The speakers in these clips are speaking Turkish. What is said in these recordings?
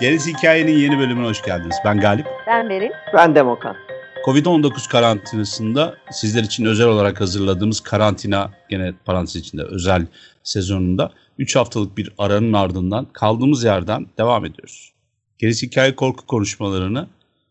Gerisi Hikayenin yeni bölümüne hoş geldiniz. Ben Galip. Ben Beril. Ben Demokan. Covid-19 karantinasında sizler için özel olarak hazırladığımız karantina gene parantez içinde özel sezonunda 3 haftalık bir aranın ardından kaldığımız yerden devam ediyoruz. Gerisi Hikaye korku konuşmalarını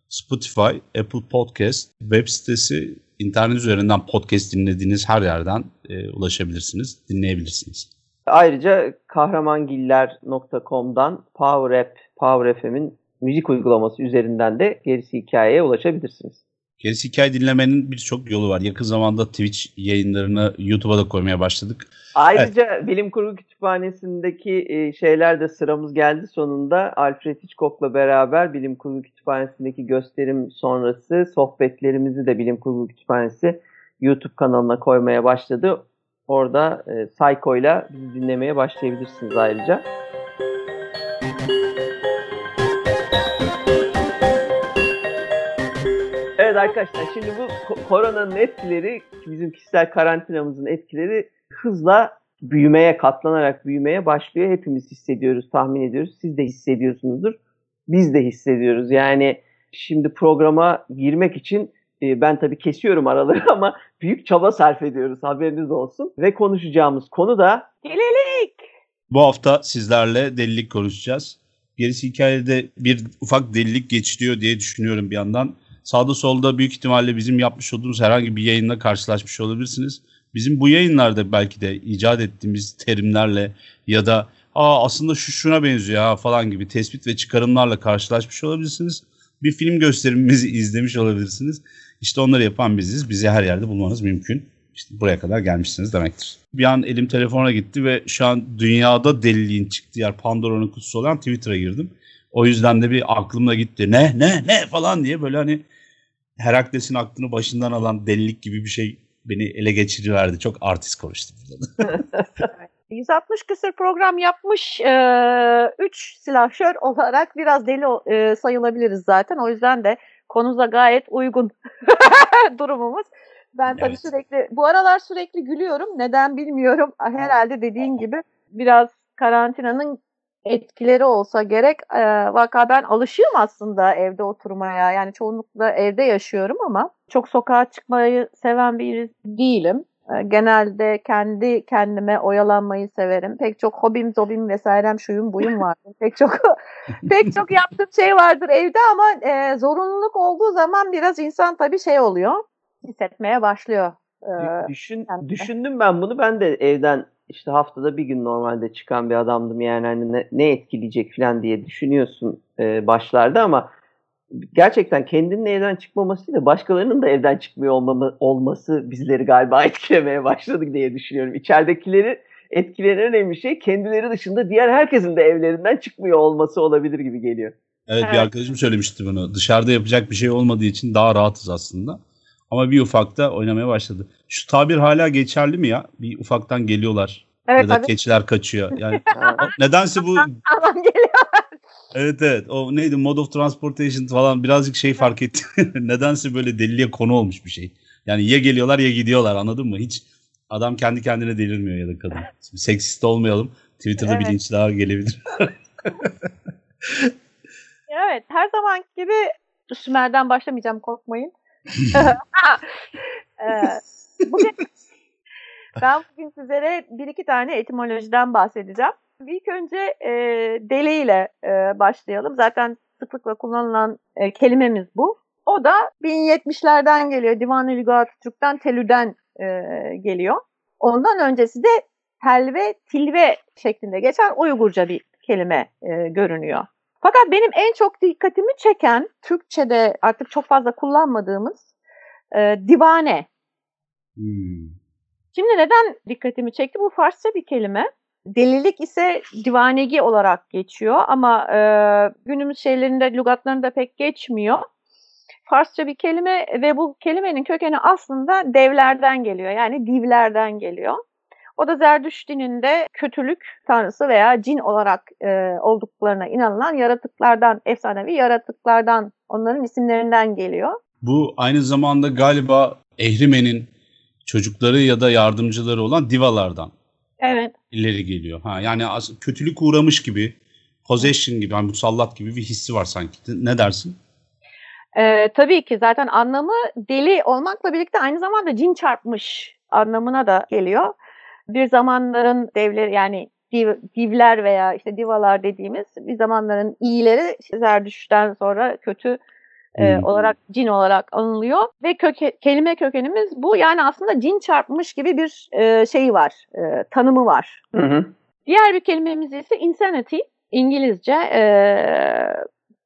Spotify, Apple Podcast, web sitesi, internet üzerinden podcast dinlediğiniz her yerden e, ulaşabilirsiniz, dinleyebilirsiniz. Ayrıca kahramangiller.com'dan Power App, Power FM'in müzik uygulaması üzerinden de gerisi hikayeye ulaşabilirsiniz. Gerisi hikaye dinlemenin birçok yolu var. Yakın zamanda Twitch yayınlarını YouTube'a da koymaya başladık. Ayrıca evet. Bilim Kurgu Kütüphanesi'ndeki e, şeyler de sıramız geldi sonunda. Alfred Hitchcock'la beraber Bilim Kurgu Kütüphanesi'ndeki gösterim sonrası sohbetlerimizi de Bilim Kurgu Kütüphanesi YouTube kanalına koymaya başladı. Orada e, Psycho'yla bizi dinlemeye başlayabilirsiniz ayrıca. Evet arkadaşlar şimdi bu koronanın etkileri, bizim kişisel karantinamızın etkileri hızla büyümeye, katlanarak büyümeye başlıyor. Hepimiz hissediyoruz, tahmin ediyoruz. Siz de hissediyorsunuzdur. Biz de hissediyoruz. Yani şimdi programa girmek için e, ben tabii kesiyorum araları ama büyük çaba sarf ediyoruz haberiniz olsun. Ve konuşacağımız konu da delilik. Bu hafta sizlerle delilik konuşacağız. Gerisi hikayede bir ufak delilik geçiriyor diye düşünüyorum bir yandan. Sağda solda büyük ihtimalle bizim yapmış olduğumuz herhangi bir yayınla karşılaşmış olabilirsiniz. Bizim bu yayınlarda belki de icat ettiğimiz terimlerle ya da Aa, aslında şu şuna benziyor ha falan gibi tespit ve çıkarımlarla karşılaşmış olabilirsiniz. Bir film gösterimimizi izlemiş olabilirsiniz. İşte onları yapan biziz. Bizi her yerde bulmanız mümkün. İşte buraya kadar gelmişsiniz demektir. Bir an elim telefona gitti ve şu an dünyada deliliğin çıktığı yer Pandora'nın kutusu olan Twitter'a girdim. O yüzden de bir aklımda gitti. Ne ne ne falan diye böyle hani Herakles'in aklını başından alan delilik gibi bir şey beni ele geçiriverdi. Çok artist konuştum burada. 160 küsur program yapmış 3 e, üç silahşör olarak biraz deli e, sayılabiliriz zaten. O yüzden de konuza gayet uygun durumumuz. Ben evet. tabii sürekli bu aralar sürekli gülüyorum. Neden bilmiyorum. Herhalde dediğin gibi biraz karantinanın etkileri olsa gerek. E, vaka ben alışığım aslında evde oturmaya. Yani çoğunlukla evde yaşıyorum ama çok sokağa çıkmayı seven bir değilim. E, genelde kendi kendime oyalanmayı severim. Pek çok hobim, zobim vesairem şuyum buyum vardır. pek çok pek çok yaptığım şey vardır evde ama e, zorunluluk olduğu zaman biraz insan tabii şey oluyor. Hissetmeye başlıyor. Düşün, düşündüm ben bunu. Ben de evden işte haftada bir gün normalde çıkan bir adamdım yani hani ne, ne etkileyecek falan diye düşünüyorsun e, başlarda ama gerçekten kendinin evden çıkmaması değil de başkalarının da evden çıkmıyor olmama, olması bizleri galiba etkilemeye başladı diye düşünüyorum. İçeridekileri etkileyen önemli şey kendileri dışında diğer herkesin de evlerinden çıkmıyor olması olabilir gibi geliyor. Evet, evet bir arkadaşım söylemişti bunu. Dışarıda yapacak bir şey olmadığı için daha rahatız aslında. Ama bir ufakta oynamaya başladı. Şu tabir hala geçerli mi ya? Bir ufaktan geliyorlar. Evet, ya da tabii. keçiler kaçıyor. Yani nedense bu Tamam geliyorlar. Evet evet. O neydi? Mode of transportation falan birazcık şey fark etti. nedense böyle deliliğe konu olmuş bir şey. Yani ya geliyorlar ya gidiyorlar anladın mı? Hiç adam kendi kendine delirmiyor ya da kadın. Şimdi seksist olmayalım. Twitter'da evet. bilinçler gelebilir. evet. Her zaman gibi Sümer'den başlamayacağım korkmayın. Bugün, ben bugün sizlere bir iki tane etimolojiden bahsedeceğim. İlk önce e, deli ile e, başlayalım. Zaten sıklıkla kullanılan e, kelimemiz bu. O da 1070'lerden geliyor. Divan-ı Lügat Türk'ten telüden e, geliyor. Ondan öncesi de telve, tilve şeklinde geçen Uygurca bir kelime e, görünüyor. Fakat benim en çok dikkatimi çeken Türkçe'de artık çok fazla kullanmadığımız e, divane. Hmm. Şimdi neden dikkatimi çekti? Bu Farsça bir kelime. Delilik ise divanegi olarak geçiyor ama e, günümüz şeylerinde, lügatlarında pek geçmiyor. Farsça bir kelime ve bu kelimenin kökeni aslında devlerden geliyor. Yani divlerden geliyor. O da Zerdüşt dininde kötülük tanrısı veya cin olarak e, olduklarına inanılan yaratıklardan, efsanevi yaratıklardan, onların isimlerinden geliyor. Bu aynı zamanda galiba Ehrimen'in çocukları ya da yardımcıları olan divalardan evet. ileri geliyor. Ha, yani kötülük uğramış gibi, possession gibi, yani musallat gibi bir hissi var sanki. Ne dersin? Ee, tabii ki zaten anlamı deli olmakla birlikte aynı zamanda cin çarpmış anlamına da geliyor. Bir zamanların devleri yani div, divler veya işte divalar dediğimiz bir zamanların iyileri işte Zerdüş'ten sonra kötü e, hmm. olarak cin olarak anılıyor ve köke, kelime kökenimiz bu yani aslında cin çarpmış gibi bir e, şeyi var e, tanımı var. Hı hı. Diğer bir kelimemiz ise insanity İngilizce. E,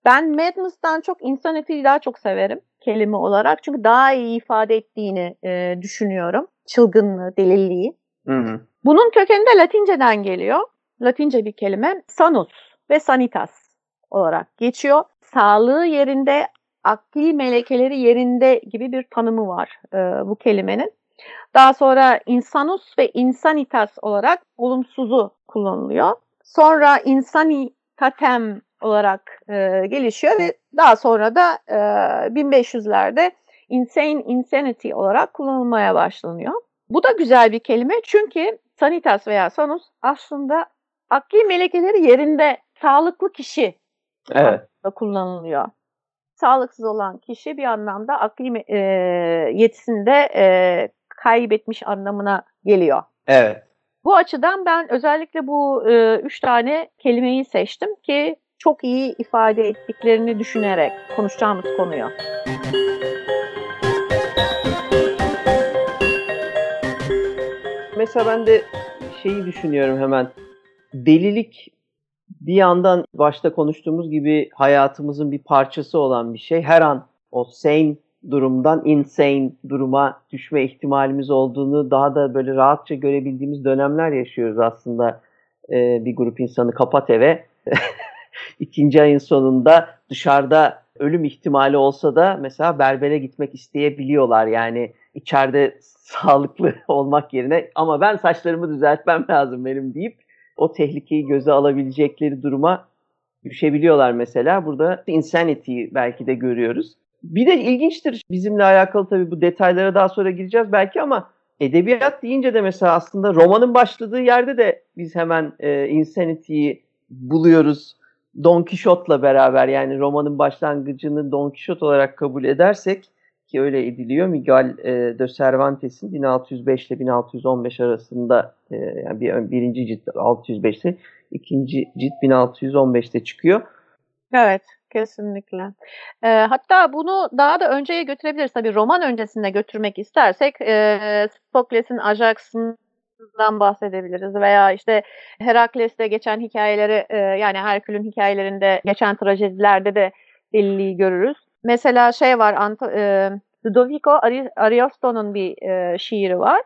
ben madness'tan çok insanity'yi daha çok severim kelime olarak çünkü daha iyi ifade ettiğini e, düşünüyorum çılgınlığı, deliliği. Hı hı. Bunun kökeni de Latinceden geliyor. Latince bir kelime sanus ve sanitas olarak geçiyor. Sağlığı yerinde, akli melekeleri yerinde gibi bir tanımı var e, bu kelimenin. Daha sonra insanus ve insanitas olarak olumsuzu kullanılıyor. Sonra insanitatem olarak e, gelişiyor ve daha sonra da e, 1500'lerde insane insanity olarak kullanılmaya başlanıyor. Bu da güzel bir kelime çünkü sanitas veya sanus aslında akli melekeleri yerinde sağlıklı kişi evet. kullanılıyor. Sağlıksız olan kişi bir anlamda akli e, yetisinde e, kaybetmiş anlamına geliyor. Evet. Bu açıdan ben özellikle bu e, üç tane kelimeyi seçtim ki çok iyi ifade ettiklerini düşünerek konuşacağımız konuyu. Mesela ben de şeyi düşünüyorum hemen. Delilik bir yandan başta konuştuğumuz gibi hayatımızın bir parçası olan bir şey. Her an o sane durumdan insane duruma düşme ihtimalimiz olduğunu daha da böyle rahatça görebildiğimiz dönemler yaşıyoruz aslında. Ee, bir grup insanı kapat eve. ikinci ayın sonunda dışarıda ölüm ihtimali olsa da mesela berbere gitmek isteyebiliyorlar. Yani içeride sağlıklı olmak yerine ama ben saçlarımı düzeltmem lazım benim deyip o tehlikeyi göze alabilecekleri duruma düşebiliyorlar mesela. Burada insanity belki de görüyoruz. Bir de ilginçtir bizimle alakalı tabii bu detaylara daha sonra gireceğiz belki ama edebiyat deyince de mesela aslında romanın başladığı yerde de biz hemen e, insanity'yi buluyoruz. Don Quixote'la beraber yani romanın başlangıcını Don Quixote olarak kabul edersek ki öyle ediliyor. Miguel e, de Cervantes'in 1605 ile 1615 arasında e, yani bir, birinci cilt 605'te ikinci cilt 1615'te çıkıyor. Evet. Kesinlikle. E, hatta bunu daha da önceye götürebiliriz. Tabii roman öncesinde götürmek istersek e, Sokles'in Ajax'ından bahsedebiliriz veya işte Herakles'te geçen hikayeleri e, yani Herkül'ün hikayelerinde geçen trajedilerde de deliliği görürüz. Mesela şey var Ant e, Ludovico Ariosto'nun bir e, şiiri var.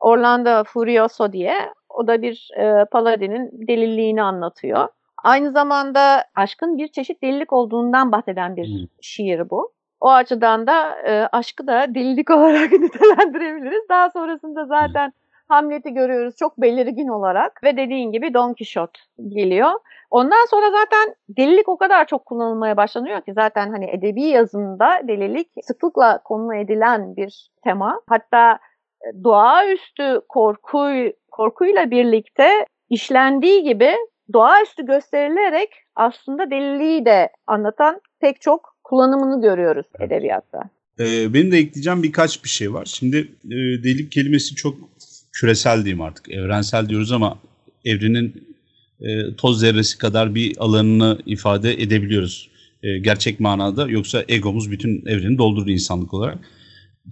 Orlando Furioso diye. O da bir e, paladinin deliliğini anlatıyor. Aynı zamanda aşkın bir çeşit delilik olduğundan bahseden bir hmm. şiir bu. O açıdan da e, aşkı da delilik olarak nitelendirebiliriz. Daha sonrasında zaten Hamlet'i görüyoruz çok belirgin olarak ve dediğin gibi Don Quixote geliyor. Ondan sonra zaten delilik o kadar çok kullanılmaya başlanıyor ki zaten hani edebi yazında delilik sıklıkla konu edilen bir tema. Hatta e, doğaüstü korku korkuyla birlikte işlendiği gibi doğaüstü gösterilerek aslında deliliği de anlatan pek çok kullanımını görüyoruz edebiyatta. Ee, benim de ekleyeceğim birkaç bir şey var. Şimdi e, delilik kelimesi çok küresel diyeyim artık. Evrensel diyoruz ama evrenin e, toz zerresi kadar bir alanını ifade edebiliyoruz. E, gerçek manada. Yoksa egomuz bütün evreni doldurdu insanlık olarak.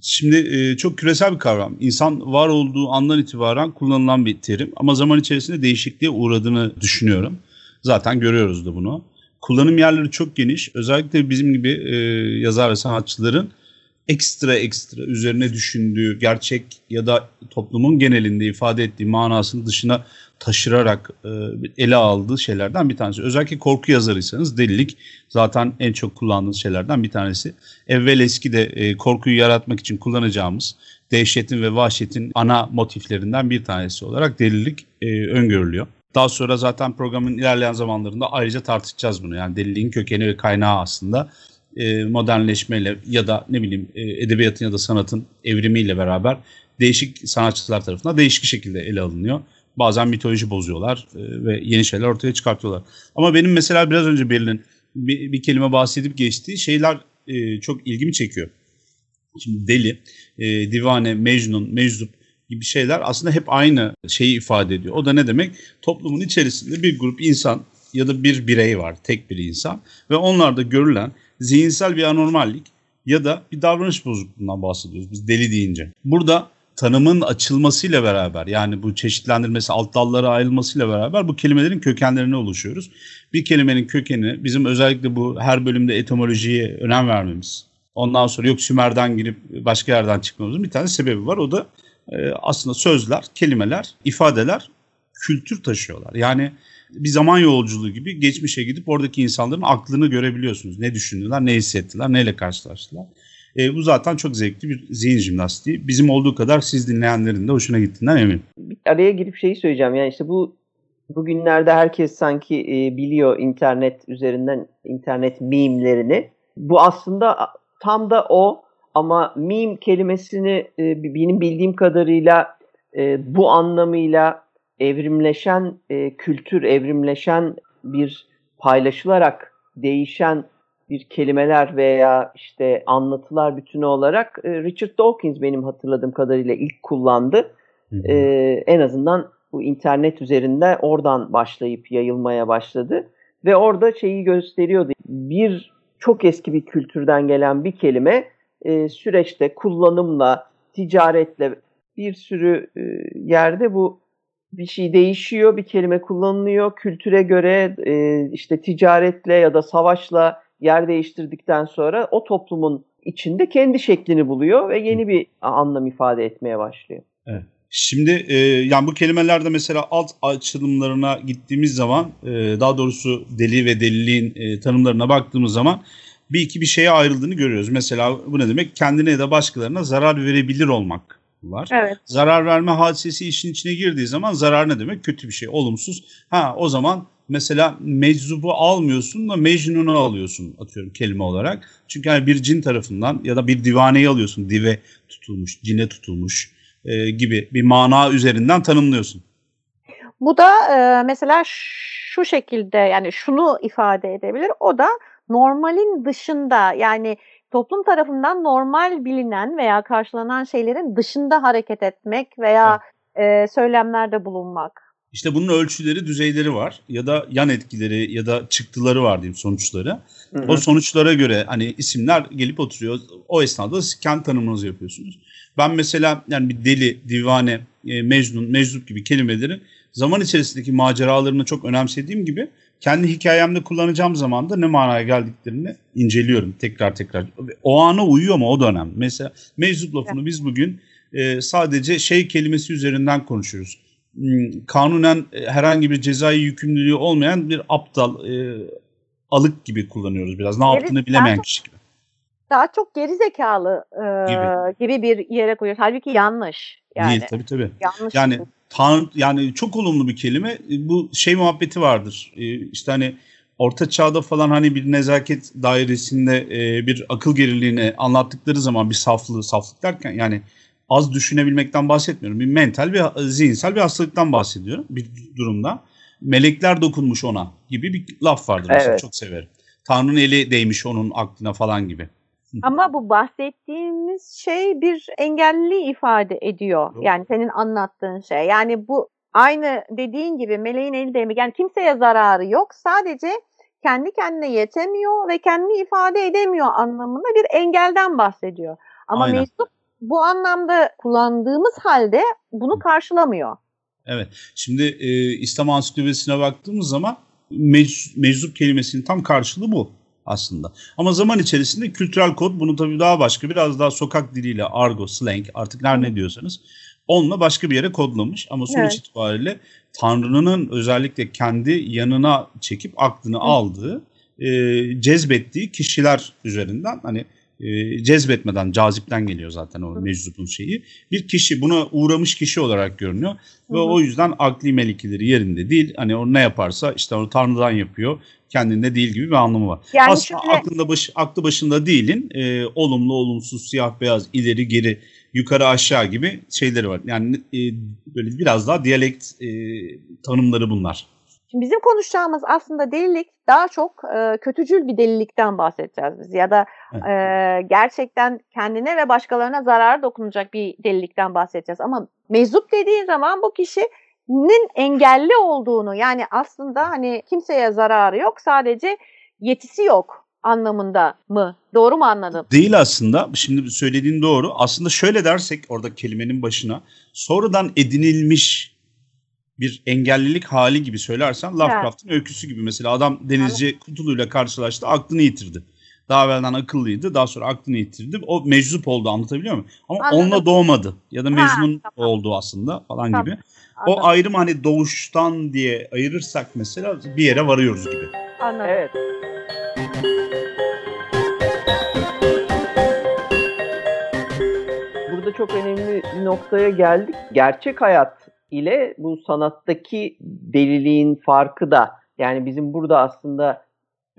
Şimdi e, çok küresel bir kavram. İnsan var olduğu andan itibaren kullanılan bir terim ama zaman içerisinde değişikliğe uğradığını düşünüyorum. Zaten görüyoruz da bunu. Kullanım yerleri çok geniş. Özellikle bizim gibi e, yazar ve sanatçıların ekstra ekstra üzerine düşündüğü gerçek ya da toplumun genelinde ifade ettiği manasını dışına taşırarak e, ele aldığı şeylerden bir tanesi. Özellikle korku yazarıysanız delilik zaten en çok kullandığınız şeylerden bir tanesi. Evvel eski de e, korkuyu yaratmak için kullanacağımız dehşetin ve vahşetin ana motiflerinden bir tanesi olarak delilik e, öngörülüyor. Daha sonra zaten programın ilerleyen zamanlarında ayrıca tartışacağız bunu. Yani deliliğin kökeni ve kaynağı aslında e, modernleşmeyle ya da ne bileyim e, edebiyatın ya da sanatın evrimiyle beraber değişik sanatçılar tarafından değişik şekilde ele alınıyor. Bazen mitoloji bozuyorlar e, ve yeni şeyler ortaya çıkartıyorlar. Ama benim mesela biraz önce Berlin'in bir, bir kelime bahsedip geçtiği şeyler e, çok ilgimi çekiyor. Şimdi deli, divane, mecnun, meczup gibi şeyler aslında hep aynı şeyi ifade ediyor. O da ne demek? Toplumun içerisinde bir grup insan ya da bir birey var, tek bir insan ve onlarda görülen zihinsel bir anormallik ya da bir davranış bozukluğundan bahsediyoruz biz deli deyince. Burada tanımın açılmasıyla beraber yani bu çeşitlendirmesi alt dallara ayrılmasıyla beraber bu kelimelerin kökenlerine oluşuyoruz. Bir kelimenin kökeni bizim özellikle bu her bölümde etimolojiye önem vermemiz. Ondan sonra yok Sümer'den girip başka yerden çıkmamızın bir tane sebebi var. O da e, aslında sözler, kelimeler, ifadeler kültür taşıyorlar. Yani bir zaman yolculuğu gibi geçmişe gidip oradaki insanların aklını görebiliyorsunuz. Ne düşündüler, ne hissettiler, neyle karşılaştılar. E, bu zaten çok zevkli bir zihin jimnastiği. Bizim olduğu kadar siz dinleyenlerin de hoşuna gittiğinden eminim. Bir araya girip şeyi söyleyeceğim. Yani işte bu bugünlerde herkes sanki e, biliyor internet üzerinden internet mimlerini. Bu aslında tam da o ama meme kelimesini e, benim bildiğim kadarıyla e, bu anlamıyla evrimleşen e, kültür, evrimleşen bir paylaşılarak değişen bir kelimeler veya işte anlatılar bütünü olarak e, Richard Dawkins benim hatırladığım kadarıyla ilk kullandı. Hı hı. E, en azından bu internet üzerinde oradan başlayıp yayılmaya başladı ve orada şeyi gösteriyordu. Bir çok eski bir kültürden gelen bir kelime e, süreçte kullanımla, ticaretle bir sürü e, yerde bu bir şey değişiyor, bir kelime kullanılıyor. Kültüre göre e, işte ticaretle ya da savaşla yer değiştirdikten sonra o toplumun içinde kendi şeklini buluyor ve yeni bir anlam ifade etmeye başlıyor. Evet. Şimdi e, yani bu kelimelerde mesela alt açılımlarına gittiğimiz zaman e, daha doğrusu deli ve deliliğin e, tanımlarına baktığımız zaman bir iki bir şeye ayrıldığını görüyoruz. Mesela bu ne demek? Kendine ya da başkalarına zarar verebilir olmak var. Evet. Zarar verme hadisesi işin içine girdiği zaman zarar ne demek? Kötü bir şey, olumsuz. Ha o zaman mesela meczubu almıyorsun da mecnunu alıyorsun atıyorum kelime olarak. Çünkü yani bir cin tarafından ya da bir divaneyi alıyorsun. Dive tutulmuş, cine tutulmuş e, gibi bir mana üzerinden tanımlıyorsun. Bu da e, mesela şu şekilde yani şunu ifade edebilir. O da normalin dışında yani toplum tarafından normal bilinen veya karşılanan şeylerin dışında hareket etmek veya evet. e, söylemlerde bulunmak. İşte bunun ölçüleri, düzeyleri var ya da yan etkileri ya da çıktıları var diyeyim sonuçları. Hı hı. O sonuçlara göre hani isimler gelip oturuyor. O esnada siz kendi tanımınızı yapıyorsunuz. Ben mesela yani bir deli, divane, e, mecnun, meczup gibi kelimelerin zaman içerisindeki maceralarını çok önemsediğim gibi kendi hikayemde kullanacağım zaman da ne manaya geldiklerini inceliyorum tekrar tekrar. O ana uyuyor mu o dönem? Mesela meczup lafını biz bugün e, sadece şey kelimesi üzerinden konuşuyoruz. Hmm, kanunen e, herhangi bir cezai yükümlülüğü olmayan bir aptal, e, alık gibi kullanıyoruz biraz. Ne evet, yaptığını bilemeyen kişi gibi. Daha çok geri zekalı e, gibi. gibi bir yere koyuyoruz. Halbuki yanlış. Yani, Değil tabii tabii. Yanlış. Yani Tanrı yani çok olumlu bir kelime. E, bu şey muhabbeti vardır. E, işte hani orta çağda falan hani bir nezaket dairesinde e, bir akıl geriliğini anlattıkları zaman bir saflığı, saflık derken yani az düşünebilmekten bahsetmiyorum. Bir mental bir zihinsel bir hastalıktan bahsediyorum bir durumda. Melekler dokunmuş ona gibi bir laf vardır. Evet. Mesela çok severim. Tanrı'nın eli değmiş onun aklına falan gibi. Ama bu bahsettiğimiz şey bir engelli ifade ediyor. Yok. Yani senin anlattığın şey. Yani bu aynı dediğin gibi meleğin eli değmek. Yani kimseye zararı yok. Sadece kendi kendine yetemiyor ve kendini ifade edemiyor anlamında bir engelden bahsediyor. Ama Aynen. meczup bu anlamda kullandığımız halde bunu karşılamıyor. Evet. Şimdi e, İslam Ansiklopedisine baktığımız zaman mec, meczup kelimesinin tam karşılığı bu. Aslında. Ama zaman içerisinde kültürel kod bunu tabii daha başka biraz daha sokak diliyle argo, slang artık her ne diyorsanız onunla başka bir yere kodlamış. Ama sonuç Evet. itibariyle Tanrı'nın özellikle kendi yanına çekip aklını aldığı, e, cezbettiği kişiler üzerinden hani e, cezbetmeden, cazipten geliyor zaten o meczubun şeyi. Bir kişi buna uğramış kişi olarak görünüyor ve Hı hı. o yüzden akli melikeleri yerinde değil. Hani o ne yaparsa işte onu Tanrı'dan yapıyor. Kendinde değil gibi bir anlamı var. Yani Aslında şöyle- aklında baş, aklı başında değilin e, olumlu, olumsuz, siyah, beyaz, ileri, geri, yukarı, aşağı gibi şeyleri var. Yani e, böyle biraz daha diyalekt e, tanımları bunlar. Şimdi bizim konuşacağımız aslında delilik daha çok e, kötücül bir delilikten bahsedeceğiz biz ya da e, gerçekten kendine ve başkalarına zarar dokunacak bir delilikten bahsedeceğiz. Ama meczup dediğin zaman bu kişinin engelli olduğunu yani aslında hani kimseye zararı yok sadece yetisi yok anlamında mı? Doğru mu anladım? Değil aslında. Şimdi söylediğin doğru. Aslında şöyle dersek orada kelimenin başına sonradan edinilmiş bir engellilik hali gibi söylersen Lovecraft'ın öyküsü gibi mesela adam denizci kutuluyla karşılaştı aklını yitirdi. Daha evvelden akıllıydı daha sonra aklını yitirdi. O meczup oldu anlatabiliyor muyum? Ama Anladım. onunla doğmadı ya da Ha, mecnun tamam. oldu aslında falan Tamam. gibi. Anladım. O ayrım hani doğuştan diye ayırırsak mesela bir yere varıyoruz gibi. anladım. Evet. Burada çok önemli bir noktaya geldik. Gerçek hayat ile bu sanattaki deliliğin farkı da yani bizim burada aslında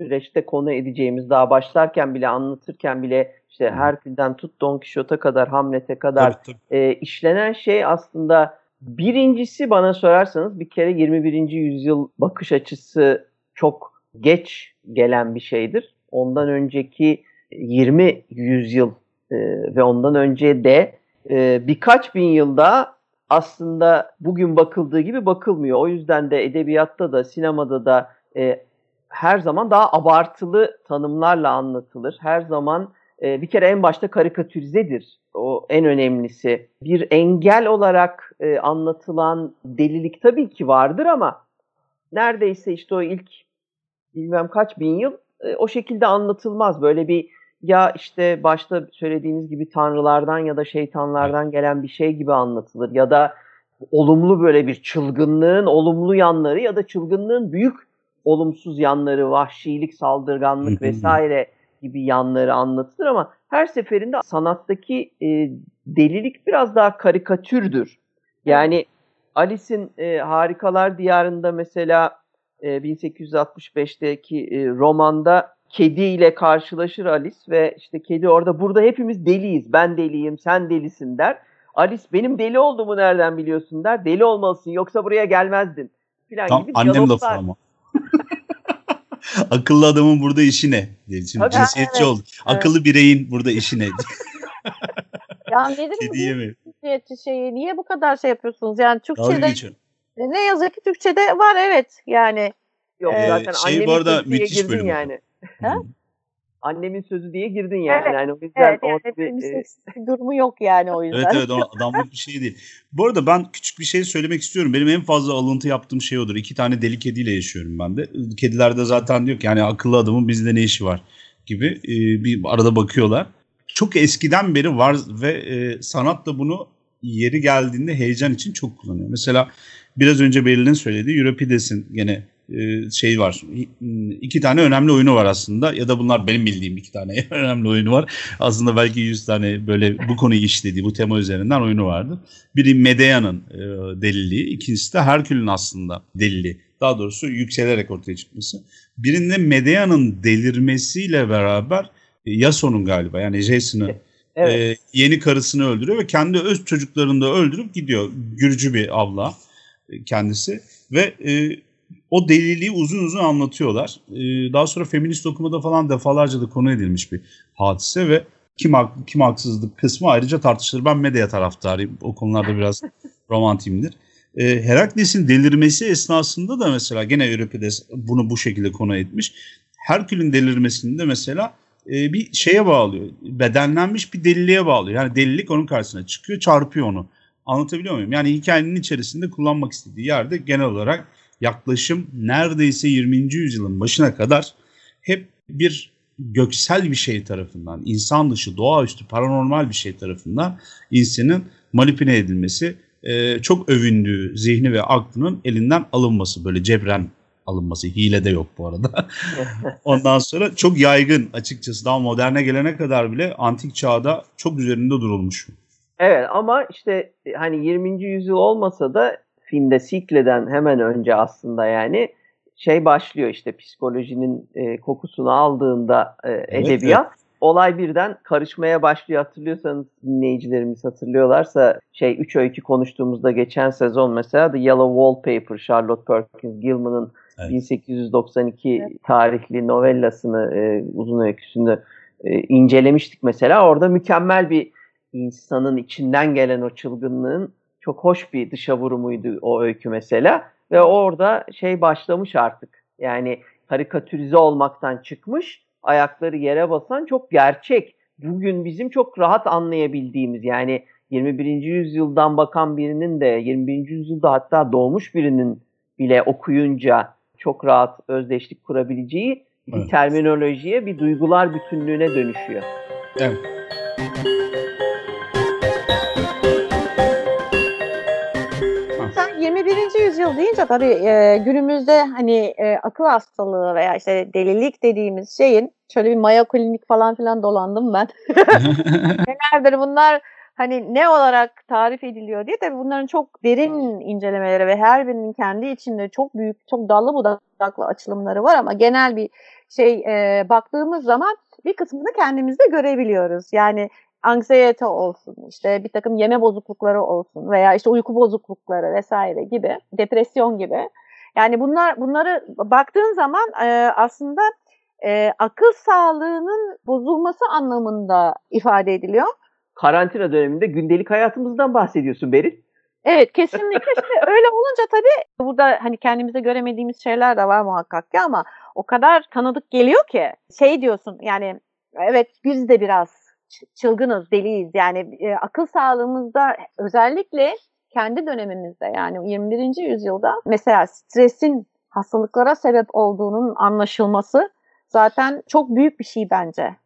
süreçte konu edeceğimiz daha başlarken bile anlatırken bile işte Herkül'den tut Don Quixote'a kadar Hamlet'e kadar Tabii, tabii. e, işlenen şey aslında birincisi bana sorarsanız bir kere 21. yüzyıl bakış açısı çok geç gelen bir şeydir. Ondan önceki 20 yüzyıl e, ve ondan önce de e, birkaç bin yılda aslında bugün bakıldığı gibi bakılmıyor. O yüzden de edebiyatta da sinemada da e, her zaman daha abartılı tanımlarla anlatılır. Her zaman e, bir kere en başta karikatürizedir. O en önemlisi. Bir engel olarak e, anlatılan delilik tabii ki vardır ama neredeyse işte o ilk bilmem kaç bin yıl e, o şekilde anlatılmaz. Böyle bir ya işte başta söylediğiniz gibi tanrılardan ya da şeytanlardan gelen bir şey gibi anlatılır ya da olumlu böyle bir çılgınlığın olumlu yanları ya da çılgınlığın büyük olumsuz yanları, vahşilik, saldırganlık vesaire gibi yanları anlatılır ama her seferinde sanattaki e, delilik biraz daha karikatürdür. Yani Alice'in e, Harikalar Diyarı'nda mesela e, 1865'teki e, romanda kediyle karşılaşır Alice ve işte kedi orada burada hepimiz deliyiz. Ben deliyim, sen delisin der. Alice benim deli olduğumu nereden biliyorsun der. Deli olmalısın yoksa buraya gelmezdin. Filan Tam gibi annem lafı ama. Akıllı adamın burada işi ne? Şimdi Tabii, cinsiyetçi evet, oldu. Akıllı bireyin burada işi ne? Ya nedir bu Kediye mi? cinsiyetçi şeyi? Niye bu kadar şey yapıyorsunuz? Yani Türkçe'de geçiyorum. ne yazık ki Türkçe'de var evet yani. Yok Ee, zaten şey bu arada müthiş bölüm. yani. Ha? Annemin sözü diye girdin yani. Evet, yani o yüzden Evet, orada evet, bir, bir, e, durumu yok yani o yüzden. Evet evet o adamlık bir şey değil. Bu arada ben küçük bir şey söylemek istiyorum. Benim en fazla alıntı yaptığım şey odur. İki tane deli kediyle yaşıyorum ben de. Kediler de zaten diyor ki yani akıllı adamın bizde ne işi var gibi e, bir arada bakıyorlar. Çok eskiden beri var ve e, sanat da bunu yeri geldiğinde heyecan için çok kullanıyor. Mesela biraz önce Beril'in söylediği Euripides'in gene e, şey var. İki tane önemli oyunu var aslında ya da bunlar benim bildiğim iki tane önemli oyunu var. Aslında belki 100 tane böyle bu konuyu işlediği bu tema üzerinden oyunu vardı. Biri Medea'nın e, deliliği, ikincisi de Herkül'ün aslında deliliği. Daha doğrusu yükselerek ortaya çıkması. Birinde Medea'nın delirmesiyle beraber e, Yason'un galiba yani Jason'ı evet. e, yeni karısını öldürüyor ve kendi öz çocuklarını da öldürüp gidiyor. Gürcü bir abla kendisi ve e, o deliliği uzun uzun anlatıyorlar. E, daha sonra feminist okumada falan defalarca da konu edilmiş bir hadise ve kim haklı kim haksızlık kısmı ayrıca tartışılır. Ben medya taraftarıyım. O konularda biraz romantiyimdir. E, Herakles'in delirmesi esnasında da mesela gene Euripides bunu bu şekilde konu etmiş. Herkül'ün delirmesinde mesela e, bir şeye bağlıyor. Bedenlenmiş bir deliliğe bağlıyor. Yani delilik onun karşısına çıkıyor, çarpıyor onu. Anlatabiliyor muyum? Yani hikayenin içerisinde kullanmak istediği yerde genel olarak yaklaşım neredeyse 20. yüzyılın başına kadar hep bir göksel bir şey tarafından, insan dışı, doğaüstü, paranormal bir şey tarafından insanın manipüle edilmesi, e, çok övündüğü zihni ve aklının elinden alınması, böyle cebren alınması. Hile de yok bu arada. Ondan sonra çok yaygın açıkçası daha moderne gelene kadar bile antik çağda çok üzerinde durulmuş. Evet ama işte hani 20. yüzyıl olmasa da Finde Sikle'den hemen önce aslında yani şey başlıyor işte psikolojinin e, kokusunu aldığında e, edebiyat. Evet. Olay birden karışmaya başlıyor. Hatırlıyorsanız dinleyicilerimiz hatırlıyorlarsa şey 3 öykü konuştuğumuzda geçen sezon mesela The Yellow Wallpaper Charlotte Perkins Gilman'ın evet. 1892 evet. tarihli novellasını e, uzun öyküsünü e, incelemiştik mesela. Orada mükemmel bir insanın içinden gelen o çılgınlığın çok hoş bir dışa vurumuydu o öykü mesela. Ve orada şey başlamış artık. Yani karikatürize olmaktan çıkmış, ayakları yere basan çok gerçek. Bugün bizim çok rahat anlayabildiğimiz yani 21. yüzyıldan bakan birinin de 21. yüzyılda hatta doğmuş birinin bile okuyunca çok rahat özdeşlik kurabileceği bir evet. terminolojiye, bir duygular bütünlüğüne dönüşüyor. Evet. 21. yüzyıl deyince tabii e, günümüzde hani e, akıl hastalığı veya işte delilik dediğimiz şeyin şöyle bir maya klinik falan filan dolandım ben. Nelerdir bunlar hani ne olarak tarif ediliyor diye tabii bunların çok derin incelemeleri ve her birinin kendi içinde çok büyük, çok dallı budaklı açılımları var ama genel bir şey e, baktığımız zaman bir kısmını kendimizde görebiliyoruz. Yani anksiyete olsun, işte bir takım yeme bozuklukları olsun veya işte uyku bozuklukları vesaire gibi, depresyon gibi. Yani bunlar bunları baktığın zaman e, aslında e, akıl sağlığının bozulması anlamında ifade ediliyor karantina döneminde gündelik hayatımızdan bahsediyorsun Beril. Evet kesinlikle. Şimdi öyle olunca tabii burada hani kendimize göremediğimiz şeyler de var muhakkak ki ama o kadar tanıdık geliyor ki şey diyorsun yani evet biz de biraz çılgınız, deliyiz. Yani e, akıl sağlığımızda özellikle kendi dönemimizde yani 21. yüzyılda mesela stresin hastalıklara sebep olduğunun anlaşılması zaten çok büyük bir şey bence.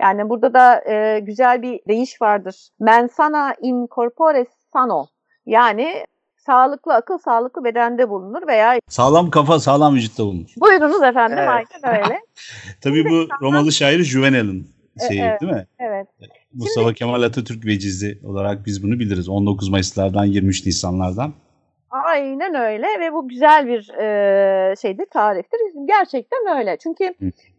Yani burada da e, güzel bir deyiş vardır. Mensana in corpore sano. Yani sağlıklı akıl sağlıklı bedende bulunur veya sağlam kafa sağlam vücutta bulunur. Buyurunuz efendim evet. aynen öyle. Tabii bu Romalı şair Juvenal'in şeyi evet, değil mi? Evet. Mustafa Şimdi, Kemal Atatürk vecizi olarak biz bunu biliriz. 19 Mayıs'lardan 23 Nisanlardan. Aynen öyle ve bu güzel bir e, şeydir, tarihtir. Gerçekten öyle. Çünkü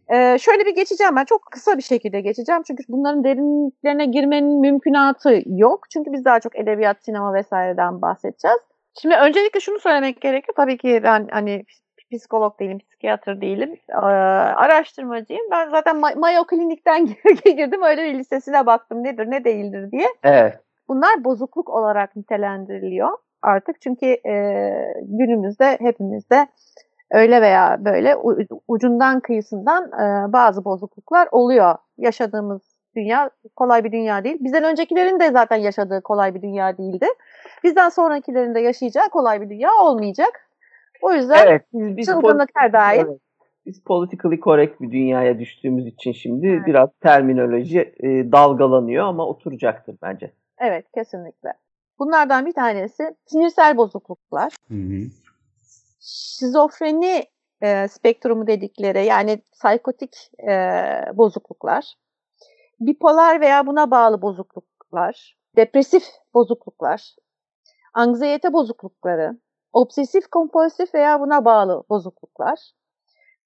e, şöyle bir geçeceğim ben çok kısa bir şekilde geçeceğim. Çünkü bunların derinliklerine girmenin mümkünatı yok. Çünkü biz daha çok edebiyat, sinema vesaireden bahsedeceğiz. Şimdi öncelikle şunu söylemek gerekiyor. Tabii ki ben hani psikolog değilim, psikiyatr değilim, e, araştırmacıyım. Ben zaten Mayo Klinik'ten girdim, öyle bir listesine baktım nedir, ne değildir diye. Evet. Bunlar bozukluk olarak nitelendiriliyor artık. Çünkü e, günümüzde hepimizde öyle veya böyle ucundan kıyısından e, bazı bozukluklar oluyor. Yaşadığımız dünya kolay bir dünya değil. Bizden öncekilerin de zaten yaşadığı kolay bir dünya değildi. Bizden sonrakilerin de yaşayacağı kolay bir dünya olmayacak. O yüzden evet, biz, biz çılgınlık her daim. Evet. Biz politically correct bir dünyaya düştüğümüz için şimdi evet. biraz terminoloji e, dalgalanıyor ama oturacaktır bence. Evet kesinlikle. Bunlardan bir tanesi sinirsel bozukluklar. Hı hı. Şizofreni e, spektrumu dedikleri yani psikotik e, bozukluklar. Bipolar veya buna bağlı bozukluklar. Depresif bozukluklar. Anksiyete bozuklukları. Obsesif kompulsif veya buna bağlı bozukluklar.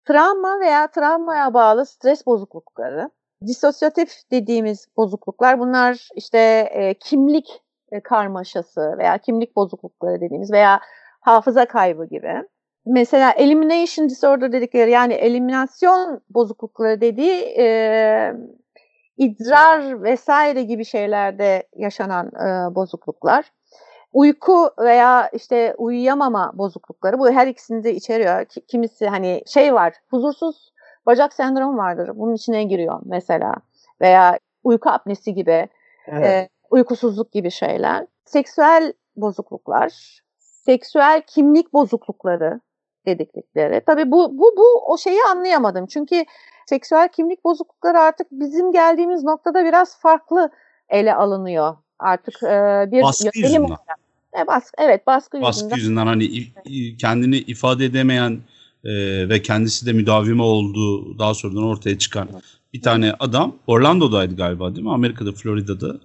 Travma veya travmaya bağlı stres bozuklukları. Disosyatif dediğimiz bozukluklar bunlar işte e, kimlik e, karmaşası veya kimlik bozuklukları dediğimiz veya hafıza kaybı gibi. Mesela elimination disorder dedikleri yani eliminasyon bozuklukları dediği e, idrar vesaire gibi şeylerde yaşanan e, bozukluklar. Uyku veya işte uyuyamama bozuklukları bu her ikisini de içeriyor. Kimisi hani şey var huzursuz bacak sendromu vardır bunun içine giriyor mesela veya uyku apnesi gibi. Evet. E, uykusuzluk gibi şeyler, seksüel bozukluklar, seksüel kimlik bozuklukları dedikleri. Tabii bu, bu, bu o şeyi anlayamadım. Çünkü seksüel kimlik bozuklukları artık bizim geldiğimiz noktada biraz farklı ele alınıyor. Artık e, bir Baskı yönelim yüzünden. olarak. E, baskı, evet baskı, Baskı yüzünden. yüzünden hani kendini ifade edemeyen e, ve kendisi de müdavimi olduğu daha sonradan ortaya çıkan bir tane adam Orlando'daydı galiba değil mi? Amerika'da, Florida'da.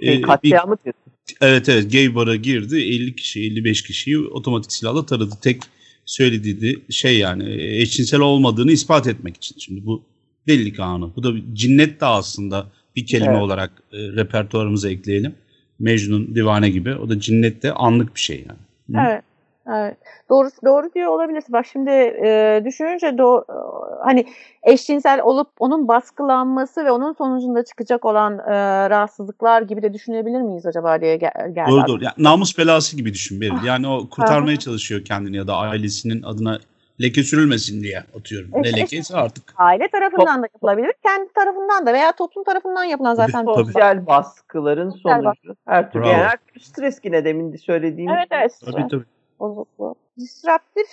Şey, Ee, bir- katliamı diyorsun. Evet evet gay bara girdi 50 kişi 55 kişiyi otomatik silahla taradı. Tek söylediği şey yani e, eşcinsel olmadığını ispat etmek için. Şimdi bu delilik anı. Bu da bir cinnet de aslında bir kelime Evet. olarak e, repertuarımıza ekleyelim. Mecnun divane gibi. O da cinnet de anlık bir şey yani. Hı. Evet. Evet. Doğru doğru diyor olabilirsin. Bak şimdi e, düşününce do, e, hani eşcinsel olup onun baskılanması ve onun sonucunda çıkacak olan e, rahatsızlıklar gibi de düşünebilir miyiz acaba diye gel, geldi. Doğru doğru. Yani namus belası gibi düşün Beril. Yani o kurtarmaya çalışıyor kendini ya da ailesinin adına leke sürülmesin diye atıyorum. Evet, Ne lekeyse artık. Aile tarafından da yapılabilir, kendi tarafından da veya toplum tarafından yapılan zaten. tabii. Sosyal baskıların Sosyal sonucu. Her türlü yani her türlü stres yine demin de söylediğim. Evet evet. Tabii tabii. bozukluğu. Disruptif,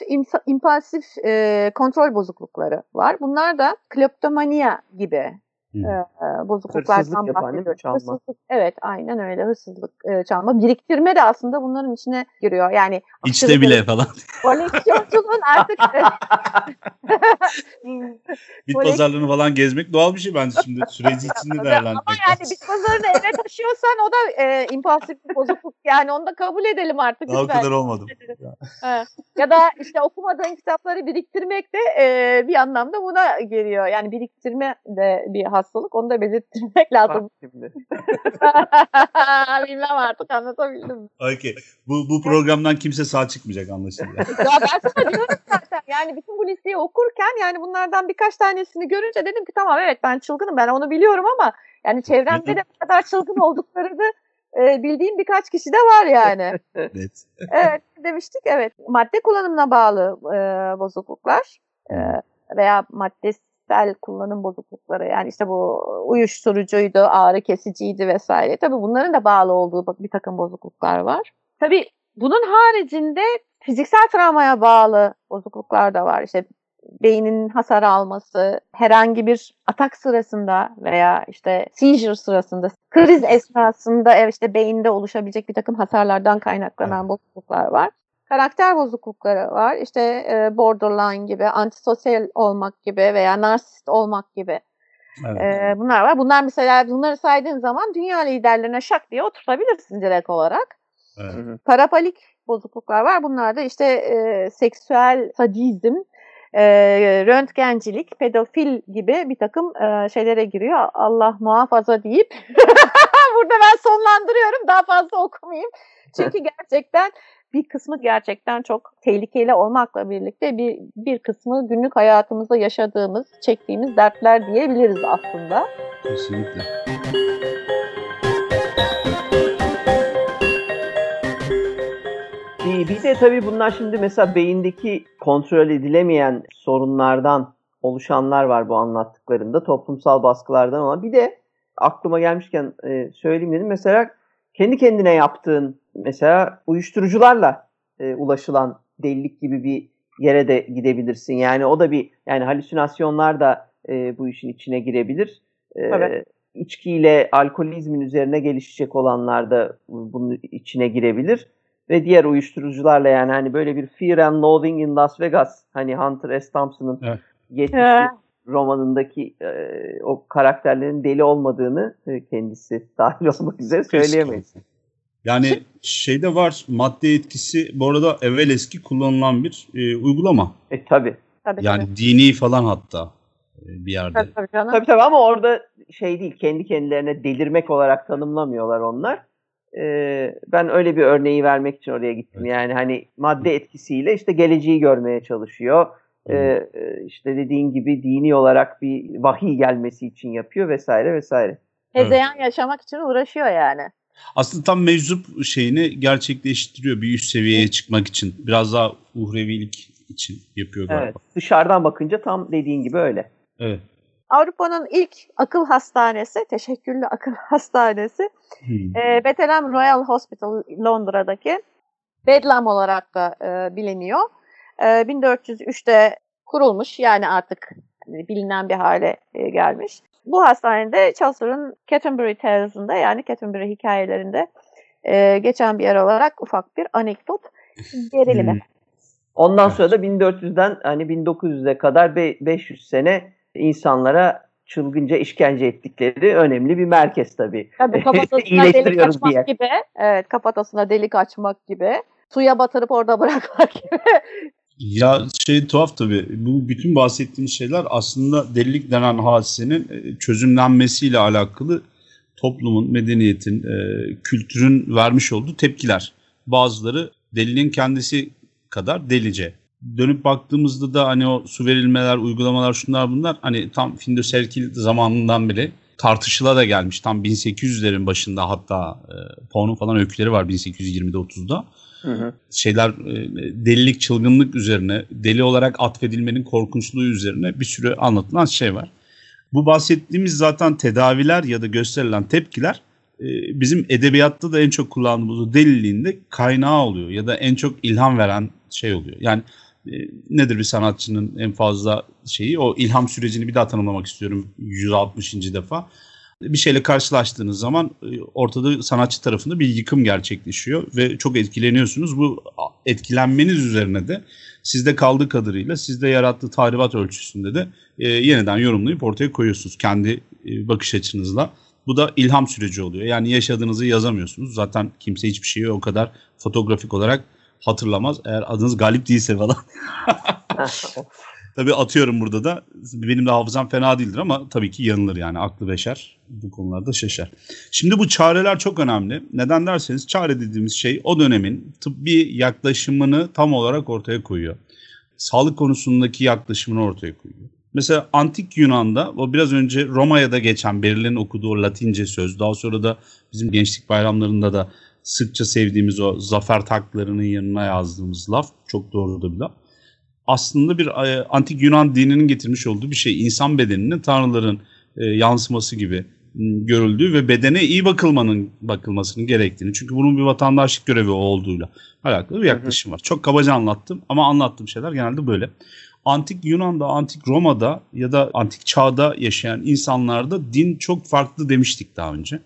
impulsif e, kontrol bozuklukları var. Bunlar da kleptomania gibi. E, bozukluklardan bahsediyoruz. Çalma. Hırsızlık, evet aynen öyle hırsızlık, e, çalma. Biriktirme de aslında bunların içine giriyor. Yani İçte bile falan. koleksiyonculuğun artık Bit pazarlarını falan gezmek doğal bir şey bence şimdi süreci içinde Ama değerlendirmek yani lazım. bit pazarını eve taşıyorsan o da e, impulsif bir bozukluk. Yani onu da kabul edelim artık. Daha o kadar olmadım. Evet. ya da işte okumadığın kitapları biriktirmek de e, bir anlamda buna geliyor. Yani biriktirme de bir hastalık. Onu da belirttirmek lazım. Bak şimdi. Bilmem artık anlatabildim. mi? Okey. Bu, bu programdan kimse sağ çıkmayacak anlaşıldı. ya ben sana diyorum zaten. Yani bütün bu listeyi okurken yani bunlardan birkaç tanesini görünce dedim ki tamam evet ben çılgınım ben onu biliyorum ama yani çevremde de bu kadar çılgın olduklarını e, bildiğim birkaç kişi de var yani. evet. evet demiştik evet. Madde kullanımına bağlı e, bozukluklar e, veya maddesel kullanım bozuklukları yani işte bu uyuşturucuydu, ağrı kesiciydi vesaire. Tabii bunların da bağlı olduğu bir takım bozukluklar var. Tabii bunun haricinde fiziksel travmaya bağlı bozukluklar da var. İşte beynin hasar alması, herhangi bir atak sırasında veya işte seizure sırasında, kriz esnasında işte beyinde oluşabilecek bir takım hasarlardan kaynaklanan bozukluklar var. Karakter bozuklukları var. İşte e, borderline gibi, antisosyal olmak gibi veya narsist olmak gibi evet. e, bunlar var. Bunlar mesela bunları saydığın zaman dünya liderlerine şak diye oturtabilirsin direkt olarak. evet. Hı hı. Parapalik bozukluklar var. Bunlar da işte e, seksüel sadizm, e, röntgencilik, pedofil gibi bir takım e, şeylere giriyor. Allah muhafaza deyip burada ben sonlandırıyorum. Daha fazla okumayayım. Çünkü gerçekten bir kısmı gerçekten çok tehlikeli olmakla birlikte bir, bir kısmı günlük hayatımızda yaşadığımız, çektiğimiz dertler diyebiliriz aslında. Kesinlikle. Bir, bir de tabii bunlar şimdi mesela beyindeki kontrol edilemeyen sorunlardan oluşanlar var bu anlattıklarında. Toplumsal baskılardan olan. Bir de aklıma gelmişken e, söyleyeyim dedim. Mesela kendi kendine yaptığın mesela uyuşturucularla e, ulaşılan delilik gibi bir yere de gidebilirsin. Yani o da bir yani halüsinasyonlar da e, bu işin içine girebilir. E, Evet. içkiyle alkolizmin üzerine gelişecek olanlar da bunun içine girebilir ve diğer uyuşturucularla yani hani böyle bir Fear and Loathing in Las Vegas hani Hunter S. Thompson'ın Evet. 70'li Evet. Romanındaki e, o karakterlerin deli olmadığını e, kendisi dahil olmak üzere söyleyemeyiz. Yani şeyde var madde etkisi bu arada evvel eski kullanılan bir e, uygulama. E tabi. Tabii, Yani tabii. dini falan hatta e, bir yerde. Tabii, tabii canım. Tabii tabii ama orada şey değil kendi kendilerine delirmek olarak tanımlamıyorlar onlar. Ee, ben öyle bir örneği vermek için oraya gittim. Evet. Yani hani madde etkisiyle işte geleceği görmeye çalışıyor. Ee, e, işte dediğin gibi dini olarak bir vahiy gelmesi için yapıyor vesaire vesaire. Hezeyan yaşamak için uğraşıyor yani. Aslında tam meczup şeyini gerçekleştiriyor bir üst seviyeye çıkmak için. Biraz daha uhrevilik için yapıyor galiba. Evet. Dışarıdan bakınca tam dediğin gibi öyle. Evet. Avrupa'nın ilk akıl hastanesi, teşekküllü akıl hastanesi, Hmm. e, Bethlehem Royal Hospital Londra'daki Bedlam olarak da e, biliniyor. E, 1403'te kurulmuş yani artık hani bilinen bir hale e, gelmiş. Bu hastanede Chaucer'ın Canterbury Tales'ında yani Canterbury hikayelerinde e, geçen bir yer olarak ufak bir anekdot gerilimi. Hmm. Ondan Evet. sonra da 1400'den hani 1900'e kadar be- 500 sene insanlara çılgınca işkence ettikleri önemli bir merkez tabii. Tabii kafatasına delik açmak diye. gibi. Evet kafatasına delik açmak gibi. Suya batırıp orada bırakmak gibi. Ya şey tuhaf tabii. Bu bütün bahsettiğimiz şeyler aslında delilik denen hadisenin e, çözümlenmesiyle alakalı toplumun, medeniyetin, e, kültürün vermiş olduğu tepkiler. Bazıları deliliğin kendisi kadar delice. Dönüp baktığımızda da hani o su verilmeler, uygulamalar şunlar bunlar hani tam Findo Serkil zamanından beri tartışıla da gelmiş. Tam 1800'lerin başında hatta e, Poe'nun falan öyküleri var 1820'de 30'da Hı şeyler e, delilik, çılgınlık üzerine, deli olarak atfedilmenin korkunçluğu üzerine bir sürü anlatılan şey var. Bu bahsettiğimiz zaten tedaviler ya da gösterilen tepkiler e, bizim edebiyatta da en çok kullandığımız o deliliğinde kaynağı oluyor ya da en çok ilham veren şey oluyor. Yani e, nedir bir sanatçının en fazla şeyi? O ilham sürecini bir daha tanımlamak istiyorum 160. defa bir şeyle karşılaştığınız zaman e, ortada sanatçı tarafında bir yıkım gerçekleşiyor ve çok etkileniyorsunuz. Bu etkilenmeniz üzerine de sizde kaldığı kadarıyla sizde yarattığı tahribat ölçüsünde de e, yeniden yorumlayıp ortaya koyuyorsunuz kendi e, bakış açınızla. Bu da ilham süreci oluyor. Yani yaşadığınızı yazamıyorsunuz. Zaten kimse hiçbir şeyi o kadar fotoğrafik olarak hatırlamaz. Eğer adınız Galip değilse falan. Tabii atıyorum burada da. Benim de hafızam fena değildir ama tabii ki yanılır yani. Aklı beşer. Bu konularda şaşar. Şimdi bu çareler çok önemli. Neden derseniz çare dediğimiz şey o dönemin tıbbi yaklaşımını tam olarak ortaya koyuyor. Sağlık konusundaki yaklaşımını ortaya koyuyor. Mesela antik Yunan'da o biraz önce Roma'ya da geçen Beril'in okuduğu Latince söz. Daha sonra da bizim gençlik bayramlarında da sıkça sevdiğimiz o zafer taklarının yanına yazdığımız laf. Çok doğru da bir laf aslında bir e, antik Yunan dininin getirmiş olduğu bir şey. İnsan bedeninin tanrıların e, yansıması gibi m, görüldüğü ve bedene iyi bakılmanın bakılmasının gerektiğini. Çünkü bunun bir vatandaşlık görevi olduğuyla alakalı bir yaklaşım var. Çok kabaca anlattım ama anlattığım şeyler genelde böyle. Antik Yunan'da, antik Roma'da ya da antik çağda yaşayan insanlarda din çok farklı demiştik daha önce.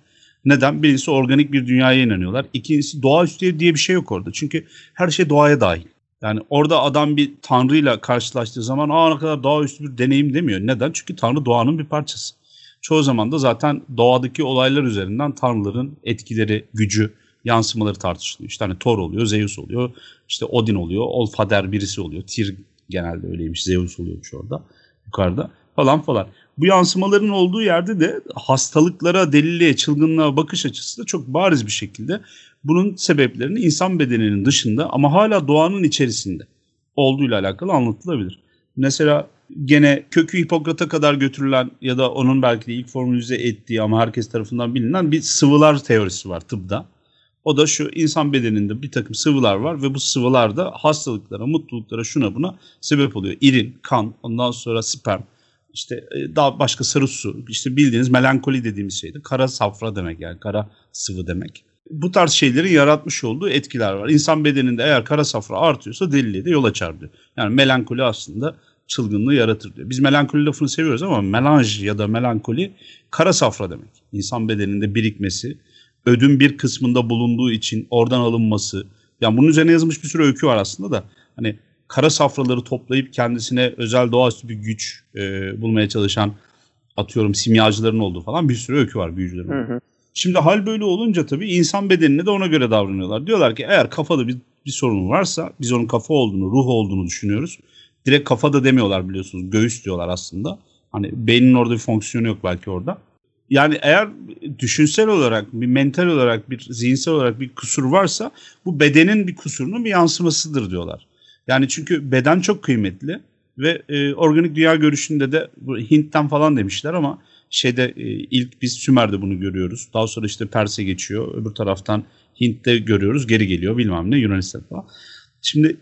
Neden? Birincisi organik bir dünyaya inanıyorlar. İkincisi doğaüstü diye bir şey yok orada. Çünkü her şey doğaya dahil. Yani orada adam bir tanrıyla karşılaştığı zaman aa ne kadar doğaüstü bir deneyim demiyor. Neden? Çünkü tanrı doğanın bir parçası. Çoğu zaman da zaten doğadaki olaylar üzerinden tanrıların etkileri, gücü, yansımaları tartışılıyor. İşte hani Thor oluyor, Zeus oluyor, işte Odin oluyor, Olfader birisi oluyor. Tyr genelde öyleymiş, Zeus oluyormuş orada yukarıda falan falan. Bu yansımaların olduğu yerde de hastalıklara, deliliğe, çılgınlığa bakış açısı da çok bariz bir şekilde bunun sebeplerini insan bedeninin dışında ama hala doğanın içerisinde olduğuyla alakalı anlatılabilir. Mesela gene kökü Hipokrat'a kadar götürülen ya da onun belki de ilk formülize ettiği ama herkes tarafından bilinen bir sıvılar teorisi var tıpta. O da şu insan bedeninde bir takım sıvılar var ve bu sıvılar da hastalıklara, mutluluklara, şuna buna sebep oluyor. İrin, kan, ondan sonra sperm, işte e, daha başka sarı su, işte bildiğiniz melankoli dediğimiz şeydi. Kara safra demek yani kara sıvı demek. Bu tarz şeylerin yaratmış olduğu etkiler var. İnsan bedeninde eğer kara safra artıyorsa deliliğe de yol açar diyor. Yani melankoli aslında çılgınlığı yaratır diyor. Biz melankoli lafını seviyoruz ama melanj ya da melankoli kara safra demek. İnsan bedeninde birikmesi, ödün bir kısmında bulunduğu için oradan alınması. Yani bunun üzerine yazılmış bir sürü öykü var aslında da. Hani kara safraları toplayıp kendisine özel doğaüstü bir güç e, bulmaya çalışan atıyorum simyacıların olduğu falan bir sürü öykü var büyücülerin. Hı hı. Şimdi hal böyle olunca tabii insan bedenine de ona göre davranıyorlar. Diyorlar ki eğer kafada bir, bir sorun varsa biz onun kafa olduğunu, ruh olduğunu düşünüyoruz. Direkt kafada demiyorlar biliyorsunuz. Göğüs diyorlar aslında. Hani beynin orada bir fonksiyonu yok belki orada. Yani eğer düşünsel olarak, bir mental olarak, bir zihinsel olarak bir kusur varsa bu bedenin bir kusurunun bir yansımasıdır diyorlar. Yani çünkü beden çok kıymetli ve e, organik dünya görüşünde de Hint'ten falan demişler ama şeyde e, ilk biz Sümer'de bunu görüyoruz. Daha sonra işte Pers'e geçiyor. Öbür taraftan Hint'te görüyoruz. Geri geliyor bilmem ne Yunanistan falan. Şimdi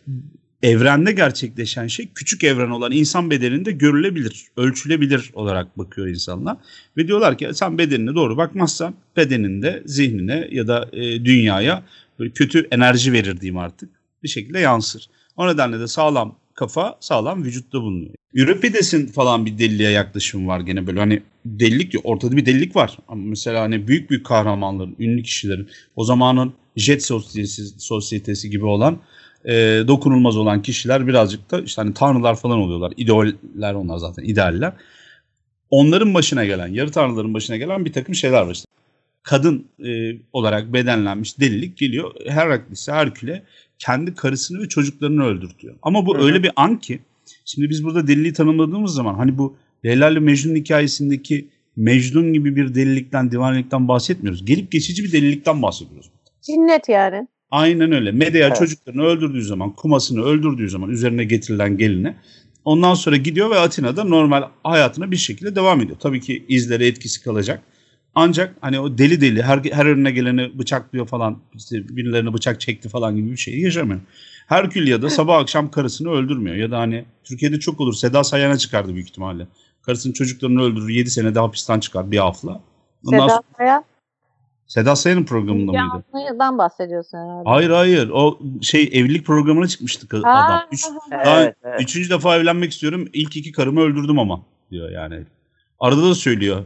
evrende gerçekleşen şey küçük evren olan insan bedeninde görülebilir, ölçülebilir olarak bakıyor insanlar. Ve diyorlar ki sen bedenine doğru bakmazsan bedeninde zihnine ya da e, dünyaya böyle kötü enerji verir diyeyim artık bir şekilde yansır. O nedenle de sağlam kafa sağlam vücutta bulunuyor. Euripides'in falan bir deliliğe yaklaşımı var gene böyle hani delilik ortada bir delilik var. Ama mesela hani büyük büyük kahramanların, ünlü kişilerin o zamanın jet sosyetesi, sosyetesi gibi olan e, dokunulmaz olan kişiler birazcık da işte hani tanrılar falan oluyorlar. İdeoller onlar zaten idealler. Onların başına gelen, yarı tanrıların başına gelen bir takım şeyler var işte. Kadın e, olarak bedenlenmiş delilik geliyor. Heraklis'e, Herkül'e kendi karısını ve çocuklarını öldürtüyor. Ama bu Hı hı. öyle bir an ki şimdi biz burada deliliği tanımladığımız zaman hani bu Leyla ile Mecnun hikayesindeki Mecnun gibi bir delilikten, divanilikten bahsetmiyoruz. Gelip geçici bir delilikten bahsediyoruz. Cinnet yani. Aynen öyle. Medea Evet. çocuklarını öldürdüğü zaman, kumasını öldürdüğü zaman üzerine getirilen geline ondan sonra gidiyor ve Atina'da normal hayatına bir şekilde devam ediyor. Tabii ki izleri etkisi kalacak. Ancak hani o deli deli her, her önüne geleni bıçaklıyor falan işte birilerine bıçak çekti falan gibi bir şey yaşamıyor. Herkül ya da sabah akşam karısını öldürmüyor. Ya da hani Türkiye'de çok olur Seda Sayan'a çıkardı büyük ihtimalle. Karısının çocuklarını öldürür 7 sene de hapisten çıkar bir hafla. Ondan Seda Sayan. Seda Sayan'ın programında Müge mıydı? Anlı'dan bahsediyorsun herhalde. Hayır hayır o şey evlilik programına çıkmıştı Ha, adam. Üç, daha Evet, evet. Üçüncü defa evlenmek istiyorum ilk iki karımı öldürdüm ama diyor yani. Arada da söylüyor.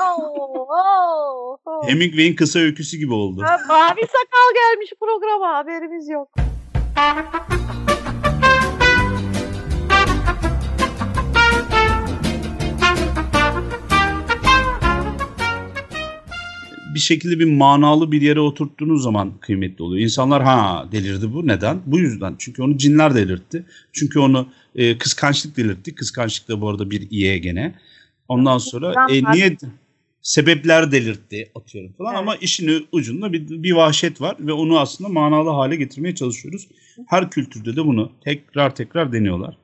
Oo, oo. Hemingway'in kısa öyküsü gibi oldu. Ha, Mavi sakal gelmiş programa haberimiz yok. bir şekilde bir manalı bir yere oturttuğunuz zaman kıymetli oluyor. İnsanlar ha delirdi bu neden? Bu yüzden. Çünkü onu cinler delirtti. Çünkü onu e, kıskançlık delirtti. Kıskançlık da bu arada bir iye gene. Ondan sonra e, niye sebepler delirtti atıyorum falan Evet. ama işin ucunda bir, bir vahşet var ve onu aslında manalı hale getirmeye çalışıyoruz. Her kültürde de bunu tekrar tekrar deniyorlar.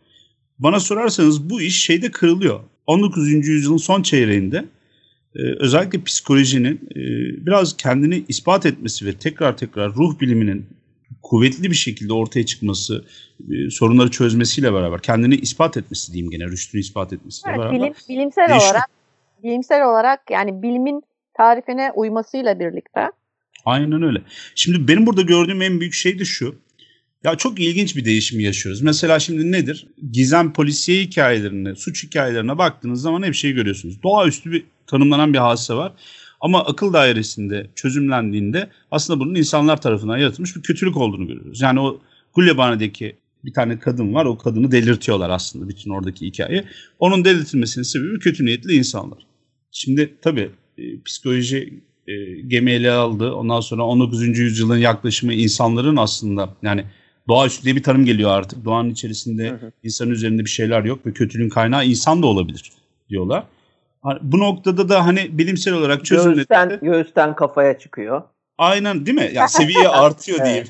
Bana sorarsanız bu iş şeyde kırılıyor. 19. yüzyılın son çeyreğinde e, özellikle psikolojinin e, biraz kendini ispat etmesi ve tekrar tekrar ruh biliminin kuvvetli bir şekilde ortaya çıkması, e, sorunları çözmesiyle beraber kendini ispat etmesi diyeyim gene rüştünü ispat etmesiyle Evet, beraber. bilim, bilimsel değişti. olarak bilimsel olarak yani bilimin tarifine uymasıyla birlikte Aynen öyle. Şimdi benim burada gördüğüm en büyük şey de şu. Ya çok ilginç bir değişim yaşıyoruz. Mesela şimdi nedir? Gizem polisiye hikayelerine, suç hikayelerine baktığınız zaman hep şey görüyorsunuz. Doğaüstü bir tanımlanan bir hadise var. Ama akıl dairesinde çözümlendiğinde aslında bunun insanlar tarafından yaratılmış bir kötülük olduğunu görüyoruz. Yani o Gulyabani'deki bir tane kadın var. O kadını delirtiyorlar aslında bütün oradaki hikaye. Onun delirtilmesinin sebebi kötü niyetli insanlar. Şimdi tabii e, psikoloji e, gemi ele aldı. Ondan sonra 19. yüzyılın yaklaşımı insanların aslında yani doğaüstü diye bir tanım geliyor artık. Doğanın içerisinde Hı hı. insanın üzerinde bir şeyler yok ve kötülüğün kaynağı insan da olabilir diyorlar. Bu noktada da hani bilimsel olarak Göğüsten, çözümledi. göğüsten kafaya çıkıyor. Aynen değil mi? Ya seviye artıyor diyeyim.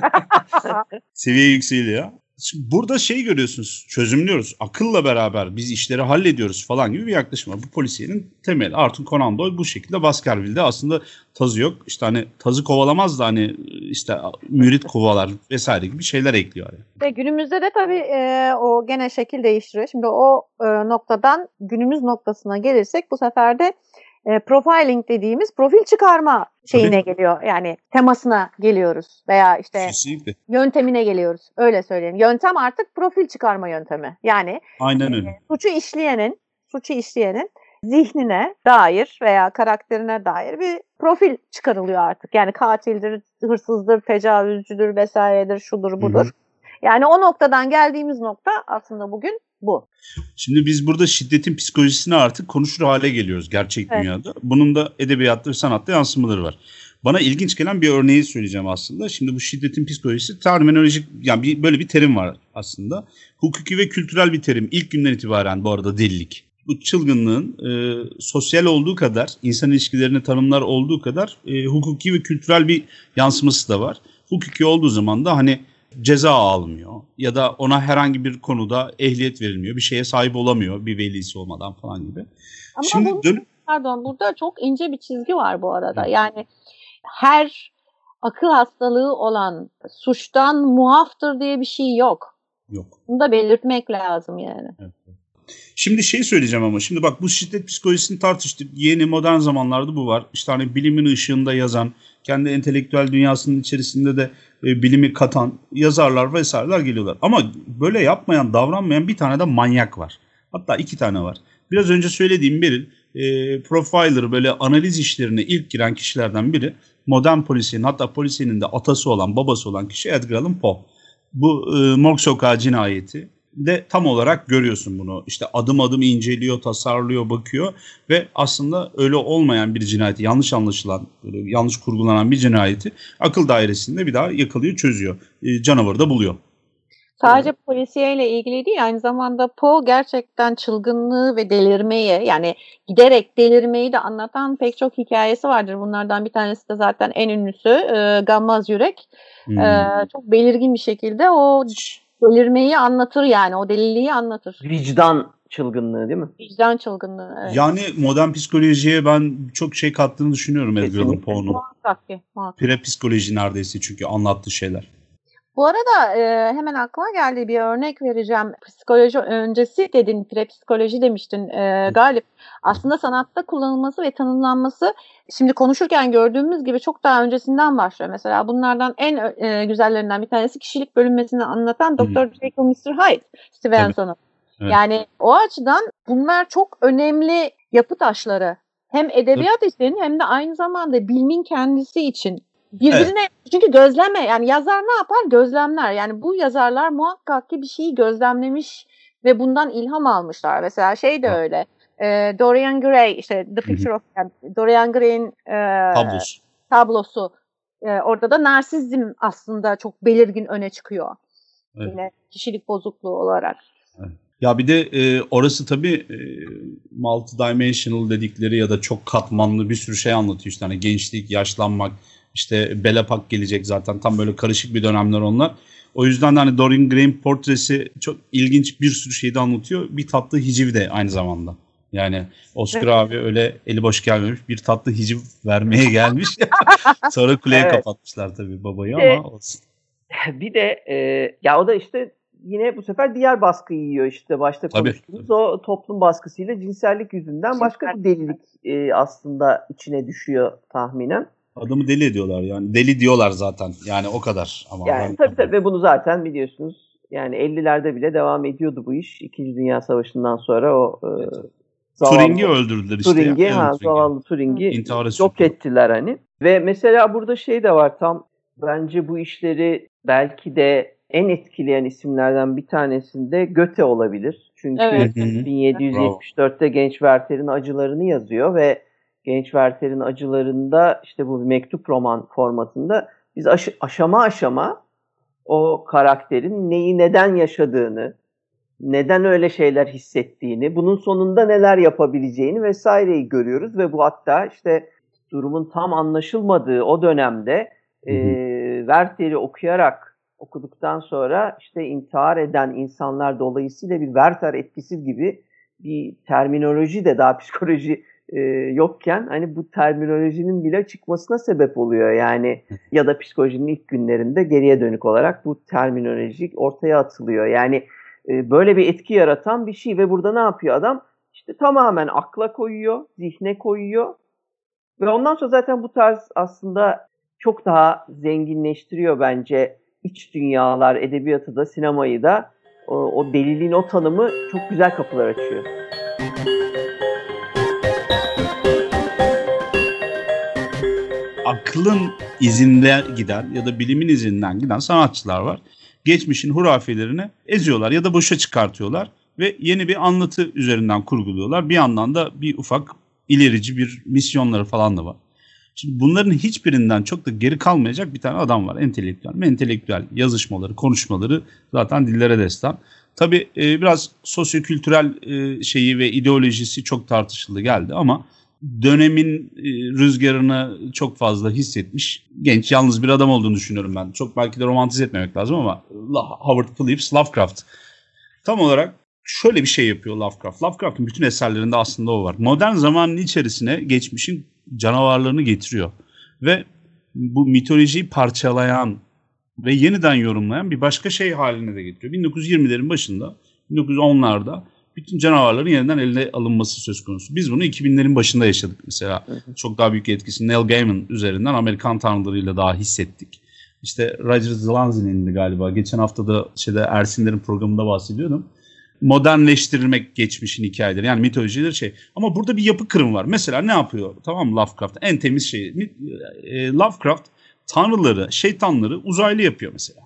Seviye yükseliyor. Şimdi burada şey görüyorsunuz, çözümlüyoruz. Akılla beraber biz işleri hallediyoruz falan gibi bir yaklaşım var. Bu polisiyenin temeli. Arthur Conan Doyle bu şekilde Baskerville'de aslında tazı yok. İşte hani tazı kovalamaz da hani işte mürit kovalar vesaire gibi şeyler ekliyor. Yani. Ve günümüzde de tabii e, o gene şekil değiştiriyor. Şimdi o e, noktadan günümüz noktasına gelirsek bu sefer de e, profiling dediğimiz profil çıkarma şeyine geliyor. Yani temasına geliyoruz veya işte Kesinlikle. yöntemine geliyoruz. Öyle söyleyeyim. Yöntem artık profil çıkarma yöntemi. Yani Aynen öyle. suçu işleyenin, suçu işleyenin zihnine dair veya karakterine dair bir profil çıkarılıyor artık. Yani katildir, hırsızdır, tecavüzcüdür vesairedir, şudur budur. Yani o noktadan geldiğimiz nokta aslında bugün bu. Şimdi biz burada şiddetin psikolojisine artık konuşur hale geliyoruz gerçek Evet. dünyada. Bunun da edebiyatta ve sanatta yansımaları var. Bana ilginç gelen bir örneği söyleyeceğim aslında. Şimdi bu şiddetin psikolojisi terminolojik yani bir, böyle bir terim var aslında. Hukuki ve kültürel bir terim. İlk günden itibaren bu arada delilik. Bu çılgınlığın e, sosyal olduğu kadar, insan ilişkilerini tanımlar olduğu kadar e, hukuki ve kültürel bir yansıması da var. Hukuki olduğu zaman da hani ceza almıyor ya da ona herhangi bir konuda ehliyet verilmiyor. Bir şeye sahip olamıyor bir velisi olmadan falan gibi. Ama Şimdi bu, dön pardon burada çok ince bir çizgi var bu arada. Yani her akıl hastalığı olan suçtan muaftır diye bir şey yok. yok. Bunu da belirtmek lazım yani. Şimdi şey söyleyeceğim ama şimdi bak bu şiddet psikolojisini tartıştık. Yeni modern zamanlarda bu var. İşte hani bilimin ışığında yazan kendi entelektüel dünyasının içerisinde de e, bilimi katan yazarlar vesaireler geliyorlar. Ama böyle yapmayan, davranmayan bir tane de manyak var. Hatta iki tane var. Biraz önce söylediğim biri e, profiler böyle analiz işlerine ilk giren kişilerden biri modern polisiyenin hatta polisiyenin de atası olan babası olan kişi Edgar Allan Poe. Bu e, Morg Sokağı cinayeti de tam olarak görüyorsun bunu. İşte adım adım inceliyor, tasarlıyor, bakıyor ve aslında öyle olmayan bir cinayeti, yanlış anlaşılan, böyle yanlış kurgulanan bir cinayeti akıl dairesinde bir daha yakalıyor, çözüyor. E, canavarı da buluyor. Sadece polisiyeyle ilgili değil aynı zamanda Poe gerçekten çılgınlığı ve delirmeyi yani giderek delirmeyi de anlatan pek çok hikayesi vardır. Bunlardan bir tanesi de zaten en ünlüsü e, Gammaz Yürek. Hmm. E, çok belirgin bir şekilde o delirmeyi anlatır yani o deliliği anlatır. Vicdan çılgınlığı değil mi? Vicdan çılgınlığı evet. Yani modern psikolojiye ben çok şey kattığını düşünüyorum Edgar Allan Poe'nun. Muhakkak ki. Muhakkak. Pre psikoloji neredeyse çünkü anlattığı şeyler. Bu arada e, hemen aklıma geldi bir örnek vereceğim. Psikoloji öncesi dedin, prepsikoloji demiştin e, Galip. Aslında sanatta kullanılması ve tanımlanması şimdi konuşurken gördüğümüz gibi çok daha öncesinden başlıyor. Mesela bunlardan en e, güzellerinden bir tanesi kişilik bölünmesini anlatan Dr. Jekyll Mr. Hyde Stevenson'un. Evet. Yani o açıdan bunlar çok önemli yapı taşları. Hem edebiyat için hem de aynı zamanda bilmin kendisi için Birbirine evet. çünkü gözleme yani yazar ne yapar? Gözlemler. Yani bu yazarlar muhakkak ki bir şeyi gözlemlemiş ve bundan ilham almışlar. Mesela şey de öyle. E, Dorian Gray işte The Picture of yani Dorian Gray'in e, tablosu. tablosu. E, orada da narsizm aslında çok belirgin öne çıkıyor. Evet. Yine kişilik bozukluğu olarak. Evet. Ya bir de e, orası tabii e, multidimensional dedikleri ya da çok katmanlı bir sürü şey anlatıyor işte hani gençlik, yaşlanmak, işte Belapak gelecek zaten. Tam böyle karışık bir dönemler onlar. O yüzden de hani Dorian Gray'in portresi çok ilginç bir sürü şeyi de anlatıyor. Bir tatlı hiciv de aynı zamanda. Yani Oscar evet. abi öyle eli boş gelmemiş. Bir tatlı hiciv vermeye gelmiş. Sonra kuleye evet. kapatmışlar tabii babayı bir ama olsun. Bir de e, ya o da işte yine bu sefer diğer baskıyı yiyor işte başta konuştuğumuz tabii. o toplum baskısıyla cinsellik yüzünden başka bir delilik e, aslında içine düşüyor tahminen. Adamı deli ediyorlar yani. Deli diyorlar zaten. Yani o kadar. Ama yani tabii tabii ve bunu zaten biliyorsunuz. Yani 50'lerde bile devam ediyordu bu iş. İkinci Dünya Savaşı'ndan sonra o e, zavallı, Turing'i öldürdüler işte. Turing'i, ya, ha, Turing'i. zavallı Turing'i yok ettiler hani. Ve mesela burada şey de var tam bence bu işleri belki de en etkileyen isimlerden bir tanesinde Göte olabilir. Çünkü evet. 1774'te Genç Werther'in acılarını yazıyor ve Genç Werther'in acılarında işte bu mektup roman formatında biz aş- aşama aşama o karakterin neyi neden yaşadığını, neden öyle şeyler hissettiğini, bunun sonunda neler yapabileceğini vesaireyi görüyoruz ve bu hatta işte durumun tam anlaşılmadığı o dönemde e, Werther'i okuyarak okuduktan sonra işte intihar eden insanlar dolayısıyla bir Werther etkisi gibi bir terminoloji de daha psikoloji e, yokken hani bu terminolojinin bile çıkmasına sebep oluyor. Yani ya da psikolojinin ilk günlerinde geriye dönük olarak bu terminoloji ortaya atılıyor. Yani e, böyle bir etki yaratan bir şey ve burada ne yapıyor adam? İşte tamamen akla koyuyor zihne koyuyor ve ondan sonra zaten bu tarz aslında çok daha zenginleştiriyor bence iç dünyalar edebiyatı da sinemayı da. O, o deliliğin o tanımı çok güzel kapılar açıyor. Aklın izinde giden ya da bilimin izinden giden sanatçılar var. Geçmişin hurafelerini eziyorlar ya da boşa çıkartıyorlar ve yeni bir anlatı üzerinden kurguluyorlar. Bir yandan da bir ufak ilerici bir misyonları falan da var. Şimdi bunların hiçbirinden çok da geri kalmayacak bir tane adam var. Entelektüel. Entelektüel yazışmaları, konuşmaları zaten dillere destan. Tabii e, biraz sosyokültürel e, şeyi ve ideolojisi çok tartışıldı geldi ama dönemin e, rüzgarını çok fazla hissetmiş genç yalnız bir adam olduğunu düşünüyorum ben. Çok belki de romantize etmemek lazım ama Howard Phillips Lovecraft tam olarak şöyle bir şey yapıyor Lovecraft. Lovecraft'ın bütün eserlerinde aslında o var. Modern zamanın içerisine geçmişin canavarlarını getiriyor ve bu mitolojiyi parçalayan ve yeniden yorumlayan bir başka şey haline de getiriyor. 1920'lerin başında 1910'larda bütün canavarların yeniden eline alınması söz konusu. Biz bunu 2000'lerin başında yaşadık mesela. Çok daha büyük etkisi Neil Gaiman üzerinden Amerikan tanrılarıyla daha hissettik. İşte Roger Zlanzi'nin galiba. Geçen hafta da şeyde Ersinlerin programında bahsediyordum. Modernleştirilmek geçmişin hikayeleri. Yani mitolojileri şey. Ama burada bir yapı kırım var. Mesela ne yapıyor? Tamam Lovecraft? En temiz şey. Lovecraft tanrıları, şeytanları uzaylı yapıyor mesela.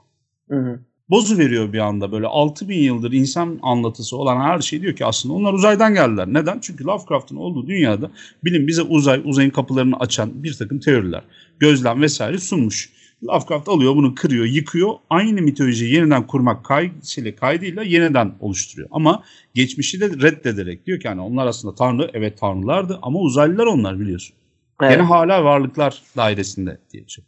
Hı hı. Bozu veriyor bir anda böyle 6000 yıldır insan anlatısı olan her şey diyor ki aslında onlar uzaydan geldiler. Neden? Çünkü Lovecraft'ın olduğu dünyada bilim bize uzay, uzayın kapılarını açan bir takım teoriler, gözlem vesaire sunmuş. Lovecraft alıyor bunu kırıyor, yıkıyor. Aynı mitolojiyi yeniden kurmak kay şeyle, kaydıyla yeniden oluşturuyor. Ama geçmişi de reddederek diyor ki hani onlar aslında tanrı, evet tanrılardı ama uzaylılar onlar biliyorsun. Evet. Gene hala varlıklar dairesinde diye bir şey.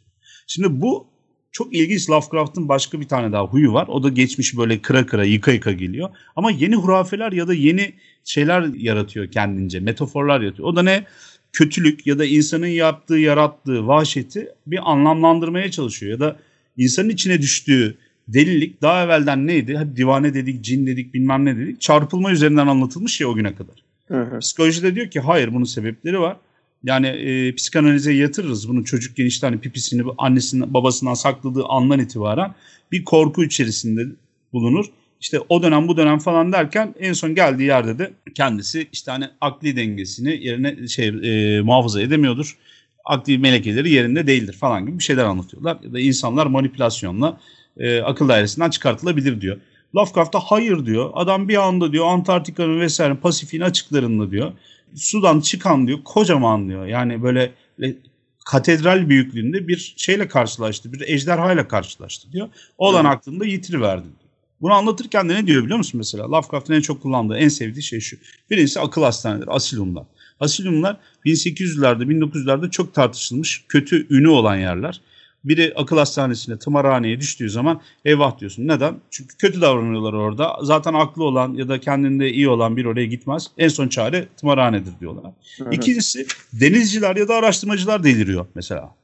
Şimdi bu çok ilginç Lovecraft'ın başka bir tane daha huyu var. O da geçmişi böyle kıra kıra yıka yıka geliyor. Ama yeni hurafeler ya da yeni şeyler yaratıyor kendince. Metaforlar yaratıyor. O da ne? Kötülük ya da insanın yaptığı, yarattığı vahşeti bir anlamlandırmaya çalışıyor. Ya da insanın içine düştüğü delilik daha evvelden neydi? Hadi divane dedik, cin dedik, bilmem ne dedik. Çarpılma üzerinden anlatılmış ya o güne kadar. Hı hı. Psikolojide diyor ki hayır bunun sebepleri var. Yani e, psikanalize yatırırız bunu çocukken işte hani pipisini annesinden babasından sakladığı andan itibaren bir korku içerisinde bulunur. İşte o dönem bu dönem falan derken en son geldiği yerde de kendisi işte hani akli dengesini yerine şey e, muhafaza edemiyordur. Akli melekeleri yerinde değildir falan gibi bir şeyler anlatıyorlar. Ya da insanlar manipülasyonla e, akıl dairesinden çıkartılabilir diyor. Lovecraft'a hayır diyor. Adam bir anda diyor Antarktika'nın vesaire Pasifik'in açıklarında diyor. Sudan çıkan diyor kocaman diyor. Yani böyle katedral büyüklüğünde bir şeyle karşılaştı. Bir ejderhayla karşılaştı diyor. Olan Evet. aklında yitiriverdi diyor. Bunu anlatırken de ne diyor biliyor musun mesela? Lovecraft'ın en çok kullandığı, en sevdiği şey şu. Birincisi akıl hastaneleri, asilumlar. Asilumlar 1800'lerde, 1900'lerde çok tartışılmış, kötü ünü olan yerler. Biri akıl hastanesine, tımarhaneye düştüğü zaman eyvah diyorsun. Neden? Çünkü kötü davranıyorlar orada. Zaten aklı olan ya da kendinde iyi olan bir oraya gitmez. En son çare tımarhanedir diyorlar. Hı. İkincisi denizciler ya da araştırmacılar deliriyor mesela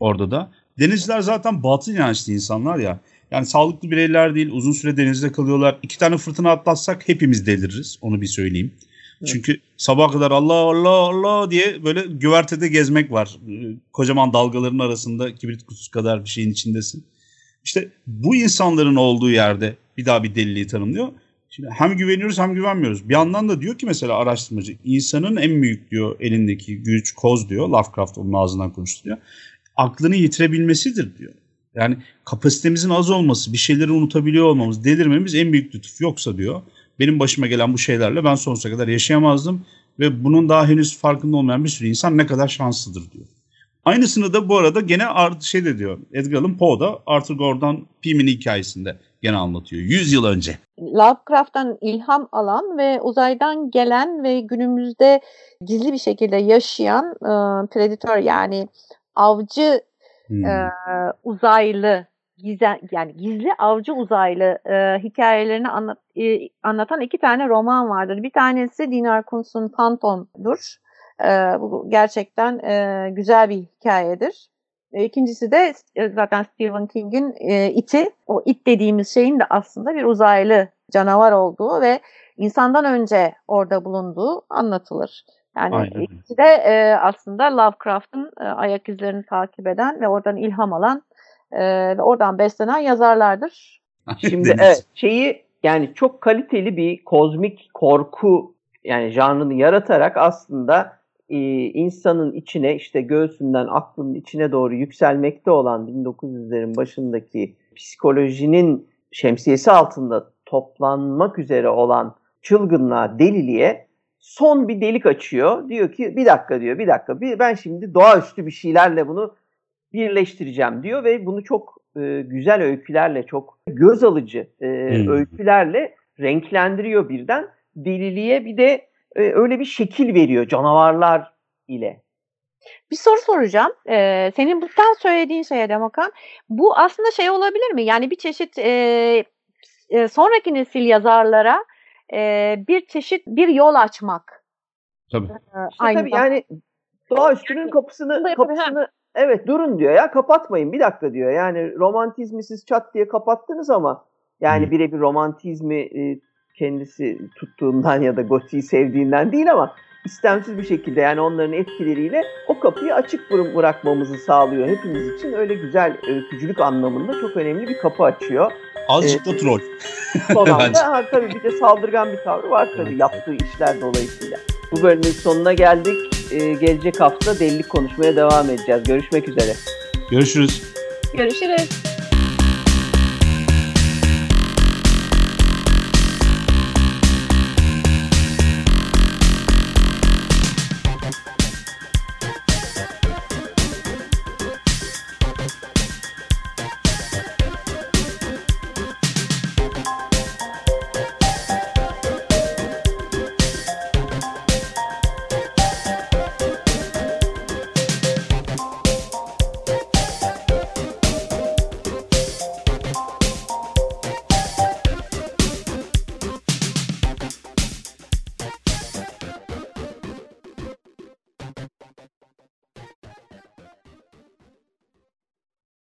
orada da. Denizciler zaten batıl inançlı insanlar ya. Yani sağlıklı bireyler değil uzun süre denizde kalıyorlar. İki tane fırtına atlatsak hepimiz deliririz onu bir söyleyeyim. Evet. Çünkü sabaha kadar Allah Allah Allah diye böyle güvertede gezmek var. Ee, Kocaman dalgaların arasında kibrit kutusu kadar bir şeyin içindesin. İşte bu insanların olduğu yerde bir daha bir deliliği tanımlıyor. Şimdi hem güveniyoruz hem güvenmiyoruz. Bir yandan da diyor ki mesela araştırmacı insanın en büyük diyor elindeki güç koz diyor. Lovecraft onun ağzından konuştu diyor. Aklını yitirebilmesidir diyor. Yani kapasitemizin az olması, bir şeyleri unutabiliyor olmamız, delirmemiz en büyük lütuf. Yoksa diyor benim başıma gelen bu şeylerle ben sonsuza kadar yaşayamazdım ve bunun daha henüz farkında olmayan bir sürü insan ne kadar şanslıdır diyor. Aynısını da bu arada gene Art şey de diyor. Edgar Allan Poe da Arthur Gordon Pym'in hikayesinde gene anlatıyor. 100 yıl önce. Lovecraft'tan ilham alan ve uzaydan gelen ve günümüzde gizli bir şekilde yaşayan e, predator yani avcı Hmm. e, uzaylı gizem yani gizli avcı uzaylı e, hikayelerini anlat, e, anlatan iki tane roman vardır. Bir tanesi Dinar Kuntz'un Phantom'dur. E, bu gerçekten e, güzel bir hikayedir. E, İkincisi de e, zaten Stephen King'in e, iti. O it dediğimiz şeyin de aslında bir uzaylı canavar olduğu ve insandan önce orada bulunduğu anlatılır. Yani Aynen. ikisi de e, aslında Lovecraft'ın e, ayak izlerini takip eden ve oradan ilham alan ve oradan beslenen yazarlardır. Şimdi evet şeyi yani çok kaliteli bir kozmik korku yani janrını yaratarak aslında e, insanın içine işte göğsünden aklının içine doğru yükselmekte olan 1900'lerin başındaki psikolojinin şemsiyesi altında toplanmak üzere olan çılgınlığa, deliliğe son bir delik açıyor. Diyor ki bir dakika diyor bir dakika bir, ben şimdi doğaüstü bir şeylerle bunu birleştireceğim diyor ve bunu çok e, güzel öykülerle çok göz alıcı e, Hmm. öykülerle renklendiriyor birden. Deliliğe bir de e, öyle bir şekil veriyor canavarlar ile. Bir soru soracağım. Ee, senin bu tam söylediğin şeye Demokan. Bu aslında şey olabilir mi? Yani bir çeşit e, e, sonraki nesil yazarlara e, bir çeşit bir yol açmak. Tabii. e, İşte aynı tabii zamanda. yani doğaüstünün kapısını Bunu da yapabilir, kapısını evet durun diyor ya kapatmayın bir dakika diyor. Yani romantizmi siz çat diye kapattınız ama yani birebir romantizmi e, kendisi tuttuğundan ya da Goti'yi sevdiğinden değil ama istemsiz bir şekilde yani onların etkileriyle o kapıyı açık bırakmamızı sağlıyor. Hepimiz için öyle güzel öykücülük anlamında çok önemli bir kapı açıyor. Azıcık da troll. Son anda ha, tabii bir de saldırgan bir tavrı var tabii yaptığı işler dolayısıyla. Bu bölümün sonuna geldik. Ee, gelecek hafta delilik konuşmaya devam edeceğiz. Görüşmek üzere. Görüşürüz. Görüşürüz.